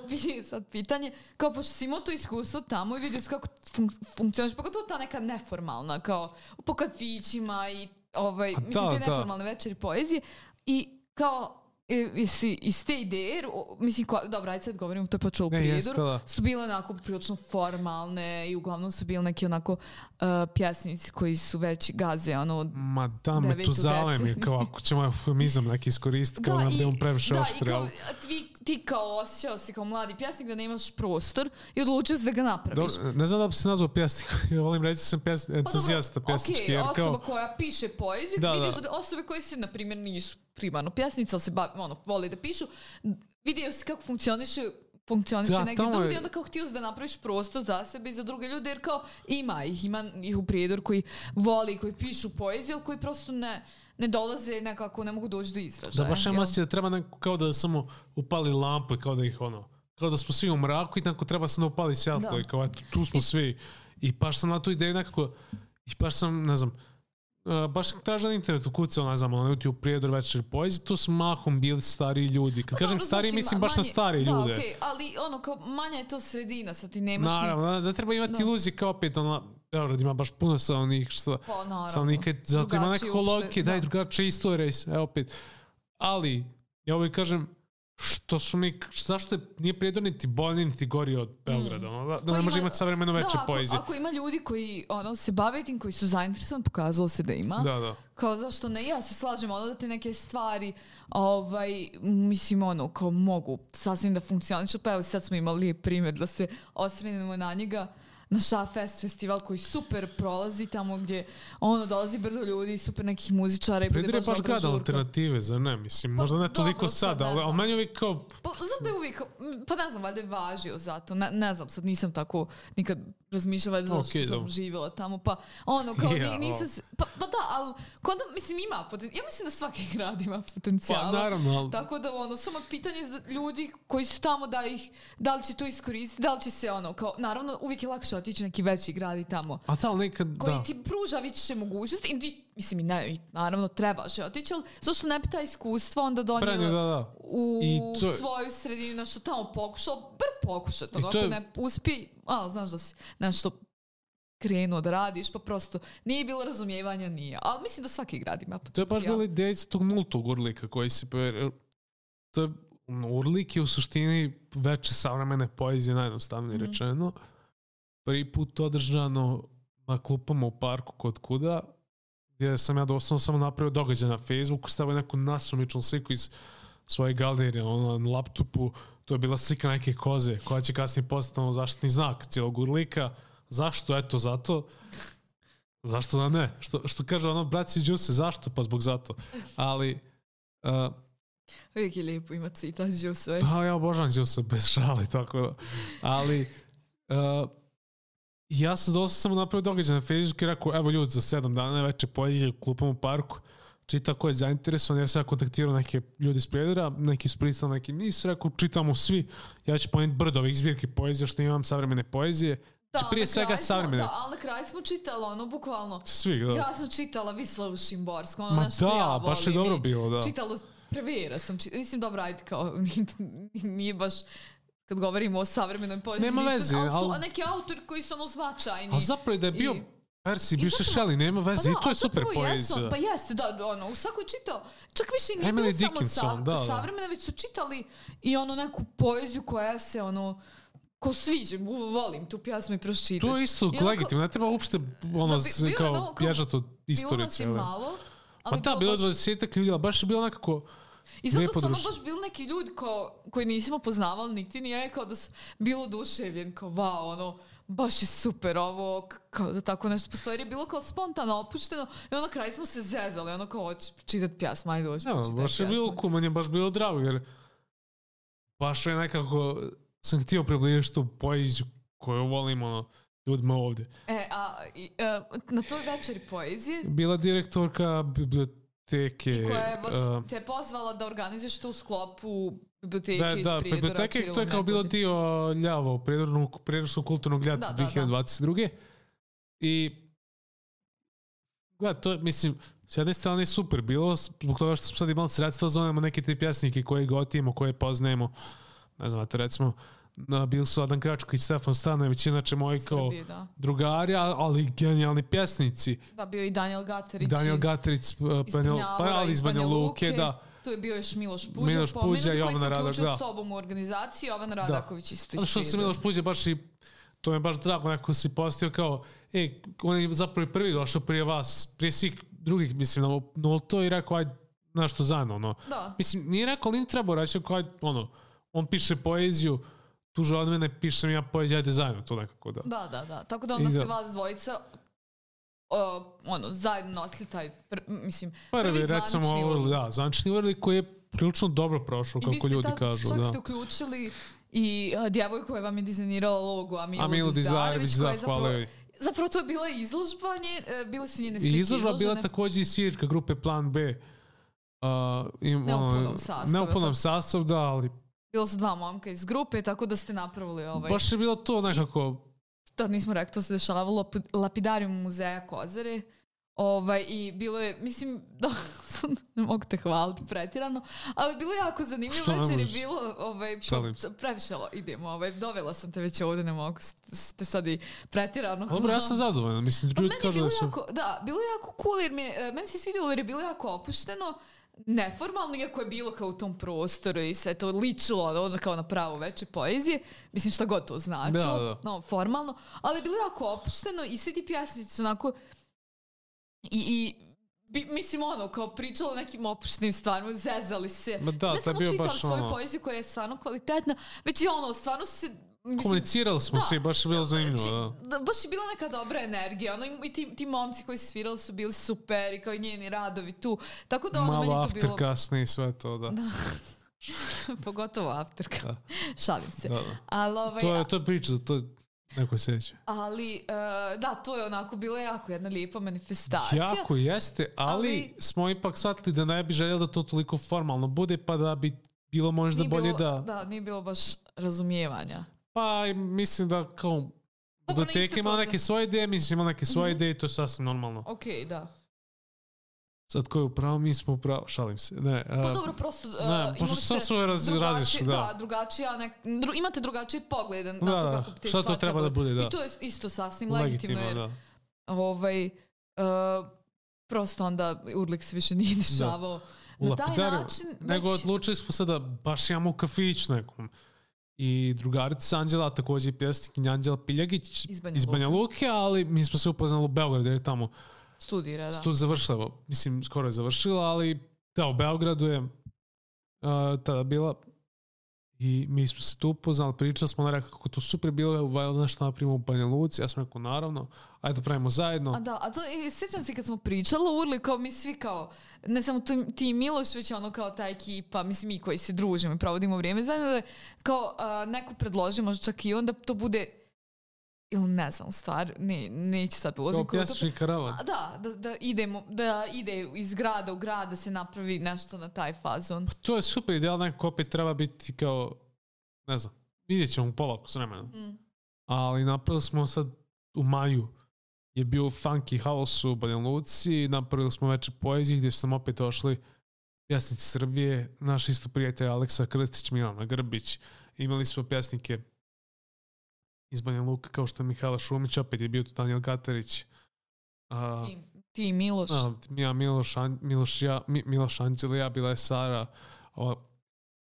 sad pitanje, kao pošto si imao to iskustvo tamo i vidio kako fun funkcioniš, pogotovo ta neka neformalna, kao po kafićima i ovaj, A mislim da, te da. neformalne večeri poezije i kao e, jesi iz te ideje, mislim, ko, dobro, ajde sad govorim, to je počelo u jeste, Prijedoru, da. su bile onako prilično formalne i uglavnom su bili neki onako uh, pjesnici koji su već gaze, ono, Ma da, me tu zalem je kao ako ćemo eufemizam neki iskoristiti, kao da, da on previše da, oštri, i kao, ali... a ti, ti kao osjećao si kao mladi pjesnik da nemaš prostor i odlučio si da ga napraviš. Dobro, ne znam da bi se nazvao pjesnik, ja volim reći da sam pjes, Pa dobro, entuzijasta pjesnički, okej, jer osoba kao... koja piše poeziju, Da, vidiš da. da. osobe koje se, na primjer, nisu primarno pjesnice, ali se ba, ono, vole da pišu, vidio si kako funkcioniše funkcioniše Da, negdje tamo je- drugdje, onda kao htio da napraviš prostor za sebe i za druge ljude, jer kao ima ih, ima ih u prijedor koji voli, koji pišu poeziju, ali koji prosto ne, ne dolaze nekako, ne mogu doći do izražaja. Da, baš jel? osjećaj da treba neko kao da samo upali lampu i kao da ih ono, kao da smo svi u mraku i tako treba samo da upali svjetlo Da. i kao eto, tu smo svi. I baš sam na tu ideju nekako, i baš sam, ne znam, baš sam tražio na internetu kucao, ne znam, na YouTube prijedor večer poezije, tu su mahom bili stari ljudi. Kad kažem Dobro, stari, znaš, mislim baš na manje- stari da, ljude. okej, ali ono kao manja je to sredina, sad ti nemaš ni... Naravno, da, da treba imati Da. iluzije kao opet, ono, Beograd ima baš puno stanovnih, što Pa stanovnika, zato ima uopšte, logike, daj da. drugačije istorije, evo opet, Ali, ja ovaj kažem, što su mi, zašto je, nije prijedor niti bolji niti gori od Beograda, ono, da, da Pa ne ima- može imati savremeno veće da, ako, poezije. ako ima ljudi koji ono, se bave tim, koji su zainteresovani, pokazalo se da ima. Da, da. Kao zašto ne, ja se slažem, ono da te neke stvari, ovaj, mislim, ono, kao mogu sasvim da funkcionišu, pa evo sad smo imali primjer da se osvrnemo na njega, na Šafest festival koji super prolazi tamo gdje ono dolazi brdo ljudi, super nekih muzičara i bude baš baš grad alternative, zar ne? Mislim, možda ne dobro, toliko sad sad, ali, ali meni je uvijek kao, Pa znam da je uvijek, pa ne znam, valjda je važio zato, ne, ne znam, sad nisam tako nikad razmišljala zato što Okej, sam dobro. živjela tamo, pa ono, kao ni, nisam, se- pa, pa da, ali konda, mislim, ima potencijal, ja mislim da svaki grad ima potencijala. pa naravno, ali, Tako da ono, samo je pitanje za ljudi koji su tamo da ih, da li će to iskoristiti, da li će se ono, kao, naravno uvijek je lakše otići u neki veći grad i tamo a da, ali nekad, koji da. ti pruža više mogućnosti i ti, mislim, i ne, i naravno trebaš je otići, ali zašto ne bi ta iskustva onda donijela da, da. u I to svoju sredinu nešto tamo pokušao, bar ono, to ako je- ne uspije, a, znaš da si nešto krenuo da radiš, pa prosto nije bilo razumijevanja, nije. Ali mislim da svaki grad ima To je baš potencijal. bila ideja tog nultog urlika koji se pover... To je, urlik je u suštini veće savremene poezije, najjednostavnije Mhm. rečeno. Prvi put održano na klupama u parku kod kuda, gdje sam ja doslovno samo napravio događaj na Facebooku, stavio neku nasumičnu sliku iz svoje galerije ono, na laptopu, to je bila slika neke koze, koja će kasnije postati ono zaštitni znak cijelog urlika. Zašto? Eto, zato. Zašto da ne? Što, što kaže ono, braci džuse, zašto? Pa zbog zato. Ali, uh, Uvijek je lijepo imati citat sve. da, ja obožavam džuse bez šali, tako da. Ali, uh, ja sam dosta samo napravio događaj na Facebooku i rekao, evo ljudi, za sedam dana veće poezije u klupom u parku, čita ko je zainteresovan, jer sam ja kontaktirao neke ljudi iz Prijedora, neki su pristali, neki nisu, rekao, čitamo svi, ja ću ponijeti brdo ovih zbirki poezije, što imam savremene poezije, Znači, prije svega savremene. Da, ali na kraju smo čitali ono, bukvalno, svi, da. ja sam čitala Vislavu Šimborsku, ono Ma nešto da, ja baš je volim dobro bilo, da. Čitala, prevera sam čitala, mislim dobro, ajde kao, nije baš kad govorimo o savremenoj poeziji. Nema veze, ali su ali- neki autori koji su ono značajni. A zapravo i da je bio I- Percy, I biše Shelley, nema Pa veze, i da, to je super zapravo jesu, poezija. Pa jeste, da, ono, u svakoj čitao, čak više i nije Emily bilo samo Dickinson, sa, da, da. savremena, već su čitali i ono neku poeziju koja se ono, ko sviđa, volim tu pjesmu i pročitati. To je isto I legitimno, ne treba uopšte ono, Da, bi- je kao, kao- bježati od Bilo istorije nas je malo, Pa ali da, bilo je baš- 20 ljudi, ali baš je bilo nekako... I zato lijepo su ono baš bili neki ljudi ko, koji nismo poznavali niti ni ja, kao da su bilo oduševljen, kao wow, ono, baš je super ovo, kao da tako nešto postoji. Je bilo kao spontano opušteno i onda na kraju smo se zezali, ono kao hoćeš pročitati pjesmu, ajde hoćeš Ja, baš je bilo pjesmu. cool, meni je baš bilo drago, jer baš je nekako sam htio približiti tu poeziju koju volim ono, ljudima ovdje. E, a i, e, na toj večeri poezije Bila direktorka biblioteke... i koja je vas, uh, te pozvala da organizuješ to u sklopu biblioteke da, iz da, Prijedora, biblioteke, Ćirilo to je kao bilo dio ljavo, prirodnog, prirodnog kulturnog ljata Da, da, da. 2022. I gled, to je, mislim, s jedne strane je super bilo, zbog toga što smo sad imali sredstva, zovemo neke te pjesnike koje gotimo, koje poznajemo. Ne znam, eto recimo, na, bili su Adam Kračko i Stefan Stanojević, inače moji kao Srbije, da. drugari, ali genijalni pjesnici. Da, bio i Daniel Gaterić Daniel iz, Gatrić, iz Banjel, pa ali iz Banja Luke, da. Tu je bio još Miloš Puđa, Miloš Puđa, koji Jovana se Radak, da. s tobom u organizaciju, Jovan Radaković isto Zato iz što se. Miloš Puđa baš i to mi je baš drago, nekako si postio kao, e, on je zapravo i prvi došao prije vas, prije svih drugih, mislim, na nulto i rekao, ajde, nešto zajedno, ono. Da, Mislim, nije rekao, ali nije trebao reći, kao, ajde, ono, on piše poeziju, tuže od mene, pišem ja poeziju, ajde zajedno, to nekako, da. da, da, da. Tako da onda I se da. vas dvojica o, ono, zajedno nosili taj, pr, mislim, Prvi, recimo, zvanični urlik. da, zvančni urlik koji je prilično dobro prošao, kako ljudi tad kažu, čak da. ste uključili i a, djevojku koja vam je dizajnirala logo Amilu, Amilu Dizdarević, koja da, zapravo, hvala joj. zapravo to je bila izložba, nje, e, bile su njene slike I izložba bila također i svirka grupe Plan B. Uh, im, Ne u ono, sastavu, Ne u jel punom tako? sastavu, da, ali Bilo su dva momka iz grupe, tako da ste napravili ovaj... baš je bilo to nekako... to nismo rekli, to se dešavalo u lap- lapidarium muzeja Kozare. Ovaj, I bilo je, mislim, da, ne mogu te hvaliti pretirano, ali bilo je jako zanimljivo Što večer je bilo, ovaj, pro- previše idemo, ovaj, dovela sam te već ovdje, ne mogu, ste sad i pretirano. Dobro, ja sam zadovoljan. Mislim, Pa ljudi je kažu da su... jako, da, bilo je jako cool jer mi meni se svidjelo jer je bilo jako opušteno, neformalno, iako je bilo kao u tom prostoru i sve to ličilo ono kao na pravo veće poezije, mislim šta god to značilo, Da, da. no, formalno, ali je bilo jako opušteno i svi ti pjesnici su onako i, i bi, mislim ono, kao pričalo o nekim opuštenim stvarima, zezali se. Ma da, ne samo čitali baš svoju ono- poeziju koja je stvarno kvalitetna, već i ono, stvarno su se Mislim, Komunicirali smo da. se i baš je bilo zanimljivo. Znači, Da. da, baš je bila neka dobra energija. Ono, i ti, ti momci koji su svirali su bili super i kao i njeni radovi tu. Tako da ono, meni Malo je to bilo... kasnije i sve to, da. Pogotovo afterka. Da. Šalim se. Da, da. Ali, ovaj, To je, to je priča, to neko seća. ali e, da, to je onako bilo jako jedna lijepa manifestacija. Jako jeste, ali, Ali- smo ipak shvatili da ne bi željeli da to toliko formalno bude, pa da bi bilo možda Nije bolje bilo, da... Da, nije bilo baš razumijevanja. Pa mislim da kao biblioteka ima neke svoje ideje, mislim ima neke svoje Mhm. ideje i to je sasvim normalno. Ok, da. Sad ko je upravo, mi smo upravo, šalim se. Ne, Pa dobro, prosto... uh, ne, pošto sam svoje raz, razišli, da. Da, drugačija, nek, dru, imate drugačiji pogled na Da, to da, kako te šta to treba da bude, da. I to je isto sasvim legitimno, jer da. ovaj, uh, prosto onda Urlik se više nije dešavao U na taj lapidariju, način. Nego već- odlučili smo sada baš imamo kafić nekom. I drugarica Anđela, takođe i pjesnikinja Anđela Piljagić Iz Banja iz Banja Luke. Luke, ali mi smo se upoznali u Beogradu, jer je tamo studira, da. studij završila, mislim, skoro je završila, ali da, u Beogradu je uh, tada bila i mi smo se tu upoznali, pričali smo, ona rekla kako to super bilo, evo, nešto napravimo u Banja Luci, ja sam rekao, naravno, ajde da pravimo zajedno. A da, a to, i sjećam se kad smo pričali o Urli, kao mi svi kao, ne samo ti, ti Miloš, već ono kao ta ekipa, mislim mi koji se družimo i provodimo vrijeme zajedno, da kao a, neko predloži, možda čak i onda to bude, ili ne znam, stvar, ne, neću sad ulazim. Kao pjesnični karavan. Da, da, da, idemo, da ide iz grada u grad, da se napravi nešto na taj fazon. To je super ideal, nekako opet treba biti kao, ne znam, vidjet ćemo polako s vremenom. Mm. Ali napravili smo sad u maju je bio Funky House u Banja Luci, napravili smo večer poezije gdje su nam opet došli pjesnici Srbije, naš isto prijatelj Aleksa Krstić, Milana Grbić, imali smo pjesnike iz Banja Luka kao što je Mihajla Šumić, opet je bio tu Daniel Gatarić, a, Ti, ti Miloš. a, ja Miloš, An, Miloš, ja, Mi, Miloš Anđeli, ja bila je Sara, ova,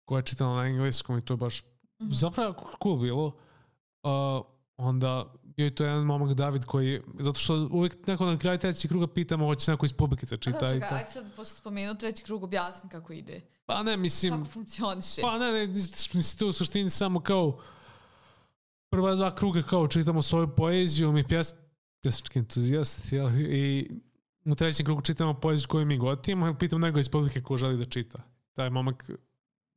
koja je čitala na engleskom i to je baš Mhm. zapravo cool bilo. Uh, onda bio je to jedan momak David koji, zato što uvijek neko na kraju trećeg kruga pitamo hoće neko iz publike da čita. da, čekaj, ajde sad, pošto spomenu treći krug, objasni kako ide. Pa ne, mislim, Kako funkcioniše. pa ne, ne, mislim to u suštini samo kao prva dva kruga kao čitamo svoju poeziju, mi pjes, pjesnički entuzijast, jel, i u trećem krugu čitamo poeziju koju mi gotimo, pitam nego iz publike ko želi da čita. Taj momak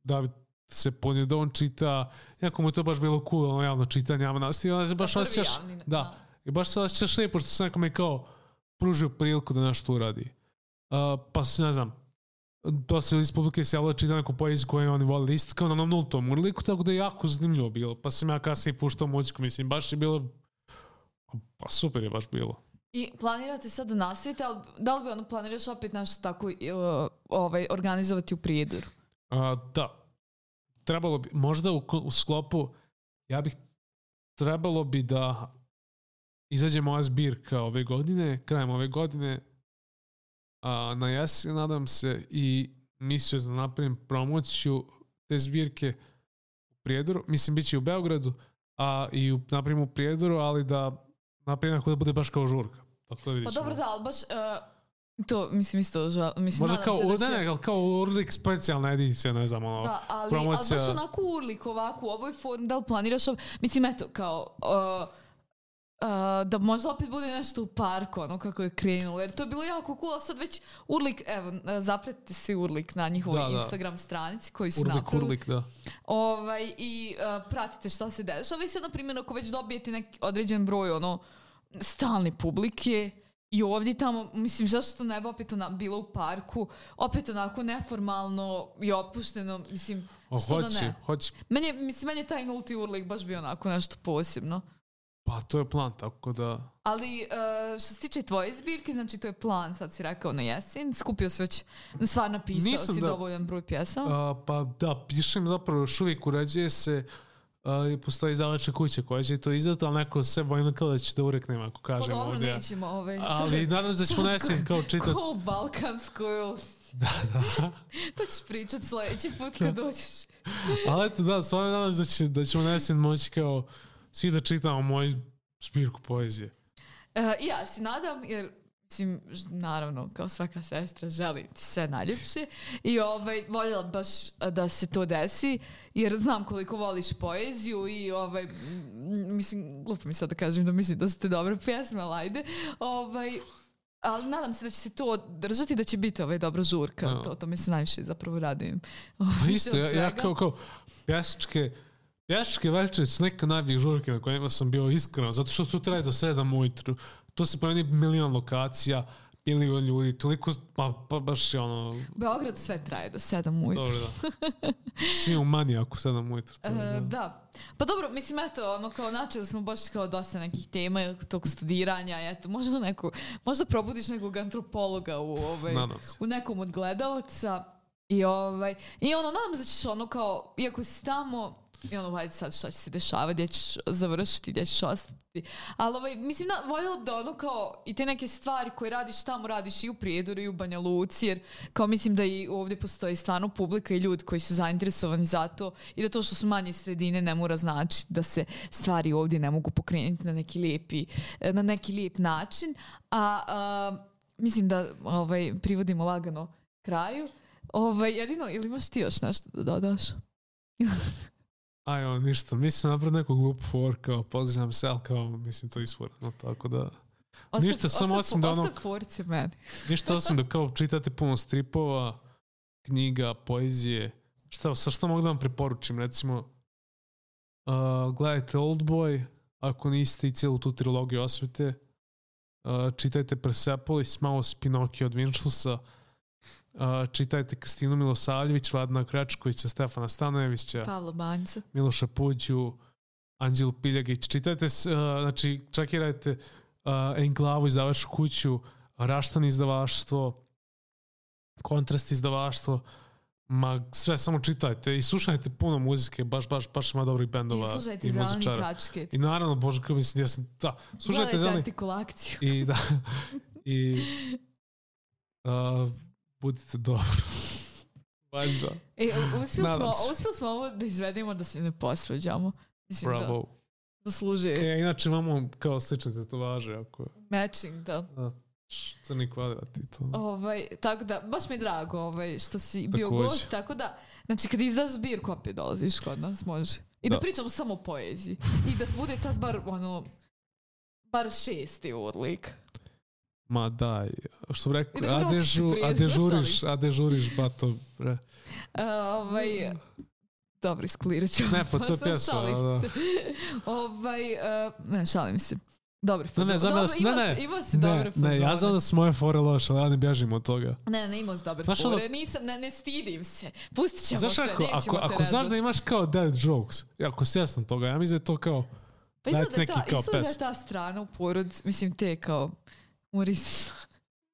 David se ponio da on čita, jako mu je to baš bilo cool, ono javno čitanje, javno nastavi, onda se baš prvi osjećaš, javni, da, I baš se osjećaš lijepo što se nekome kao pružio priliku da nešto uradi. Uh, pa se, ne znam, dosta iz publike se javilo da čita neku poeziju koju oni volili isto kao na onom nultom urliku, tako da je jako zanimljivo bilo. Pa sam ja kasnije puštao muziku, mislim, baš je bilo pa super je baš bilo. I planirate sad da nastavite, ali da li bi ono planiraš opet nešto tako uh, ovaj, organizovati u Prijedoru? A, da. Trebalo bi, možda u, u sklopu, ja bih, trebalo bi da izađe moja zbirka ove godine, krajem ove godine, a, na jesen, nadam se, i mislio da napravim promociju te zbirke u Prijedoru, mislim, bit će u Beogradu, a i u, napravim u Prijedoru, ali da napravim ako da bude baš kao žurka. Tako da vidjet Pa dobro, da, ali baš... Uh, to, mislim, isto žal, mislim, Možda kao, se da će... ne, ne, ali kao Urlik specijalna edicija, ne znam, ono, Da, ali, ali promocija. baš onako urlik ovako u ovoj formi, da li planiraš? Mislim, eto, kao... Uh, uh, da možda opet bude nešto u parku, ono kako je krenulo, jer to je bilo jako cool, a sad već Urlik, evo, zapretite svi Urlik na njihovoj Da, da. Instagram stranici koji su Urlik, napravili. Urlik, da. Ovaj, I uh, pratite šta se dešava i sad, na primjer, ako već dobijete neki određen broj ono, stalne publike i ovdje tamo, mislim, zašto ne bi opet ona, bilo u parku, opet onako neformalno i opušteno, mislim, O, što da hoće, ne. hoće. Meni mislim, meni je taj nulti urlik baš bio onako nešto posebno. Pa to je plan, tako da... Ali uh, što se tiče tvoje zbirke, znači to je plan, sad si rekao na jesen, skupio si već, stvar napisao Nisam si da- dovoljan broj pjesama. A, pa da, pišem zapravo još uvijek uređuje se a, i postoji izdavačka kuća koja će to izdati, ali neko se bojim kao da će da ureknem ako Pa kažem dobro, ovdje. nećemo ovaj, Ali nadam se da ćemo na jesen kao čitati. Ko u balkansku Da, da. To ćeš pričat sledeći put kad dođeš. Ali eto, da, stvarno nadam se da, će, da ćemo nesen moći kao svi da čitamo moju zbirku poezije. Uh, ja se nadam, jer mislim, naravno, kao svaka sestra, želim ti sve najljepše i ovaj, voljela baš da se to desi, jer znam koliko voliš poeziju i ovaj, mislim, glupo mi sad da kažem da mislim da su te dobre pjesme, ali ajde, ovaj, ali nadam se da će se to održati, da će biti ovaj dobra žurka, Da. to, to mi se najviše zapravo radujem. Pa Više isto, ja, ja kao, kao pjesačke, pjesačke večeri su neka najboljih žurke na kojima sam bio iskreno, zato što tu traje do 7 ujutru. To se promeni milion lokacija, milion ljudi, toliko, pa, pa baš je ono, Beograd sve traje do 7 ujutru. dobro da. Svi u manijaku 7 ujutru. To, je, E, da. da. Pa dobro, mislim, eto, ono, kao načeli smo baš kao dosta nekih tema tog studiranja, eto, možda neku, možda probudiš nekog antropologa u, ovaj, u nekom od gledalaca i ovaj, i ono, nadam se da ćeš ono kao, iako si tamo, i ono, vajde sad šta će se dešavati, gdje ćeš završiti, gdje ćeš ostati. Ali ovaj, mislim, na, voljela bi da ono kao i te neke stvari koje radiš tamo, radiš i u Prijedoru i u Banja Luci, jer kao mislim da i ovdje postoji stvarno publika i ljudi koji su zainteresovani za to i da to što su manje sredine ne mora znači da se stvari ovdje ne mogu pokrenuti na neki lijepi, na neki lijep način. A, a mislim da ovaj, privodimo lagano kraju. Ovaj, jedino, ili imaš ti još nešto da dodaš? Aj, evo, ništa. Mislim napraviti neku glupu for, kao pozivam se, ali kao, mislim, to je isforano, tako da... Ostav, Ništa, samo osim da ono- force meni. Ništa osim da kao čitate puno stripova, knjiga, poezije. Šta, sa šta mogu da vam preporučim? Recimo, uh, gledajte Oldboy, ako niste i cijelu tu trilogiju osvete. Uh, čitajte Persepolis, malo si Pinokio od Vinčlusa. Čitajte Kristinu Milosavljević, Vladna Kračkovića, Stefana Stanojevića. Pavlo Banjca. Miloša Puđu, Anđelu Piljagić. Čitajte, uh, znači, čekirajte uh, Englavu izdavačku kuću, Raštan izdavaštvo, Kontrast izdavaštvo, ma sve samo čitajte i slušajte puno muzike, baš, baš, baš ima dobrih I bendova slušajte i muzičara. kačket. I naravno, Bože, kao mislim, ja sam, da, slušajte zeleni artikulaciju. i da, i uh, budite dobro. Valjda. E, uspjeli smo, uspjeli smo ovo da izvedemo da se ne posvađamo. Mislim da Bravo. zaslužuje E, inače imamo kao slične tetovaže, ako matching, da. Da, crni kvadrat i to. Ovaj, tako da, baš mi je drago ovaj, što si bio gost, tako da, znači kad izdaš zbirku opet dolaziš kod nas, može. I da, Da. pričamo samo o poeziji. I da bude tad bar, ono, bar šesti urlik. Ma daj, što bi da a, dežu, a dežuriš, a dežuriš, bato, bre. Uh, ovaj, dobro, isklirat ću. Ne, pa to je pjesma, da. se. ovaj, uh, ne, šalim se. Dobro, Ne, ne, znam da, ne, ne, imao si ne, dobre ne, ja fazone. znam da su moje fore loše, ali ja ne bježim od toga. Ne, ne, imao si dobre Znaš ono- fore. Nisam, ne, ne stidim se. Pustit ćemo Znaš, sve, ako, nećemo ako, te ako znaš da imaš kao dead jokes, ako si svjestan toga, ja mislim da je to kao, Pa dajte da neki ta, kao izgleda da je pes. ta strana u porod, mislim, te kao humoristična.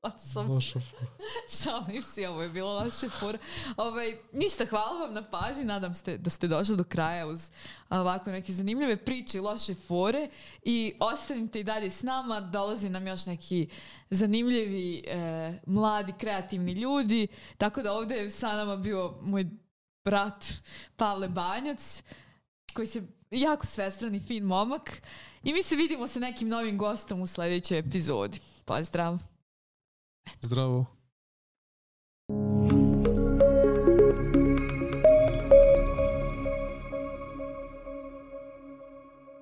Sam, loša šalim se, ovo je bilo loše fora. Ovaj, ništa, hvala vam na pažnji, nadam se da ste došli do kraja uz ovako neke zanimljive priče i loše fore i ostanite i dalje s nama, dolazi nam još neki zanimljivi, e, mladi, kreativni ljudi, tako da ovdje je sa nama bio moj brat Pavle Banjac, koji se jako svestran i fin momak i mi se vidimo sa nekim novim gostom u sljedećoj epizodi. Pozdrav! Zdravo!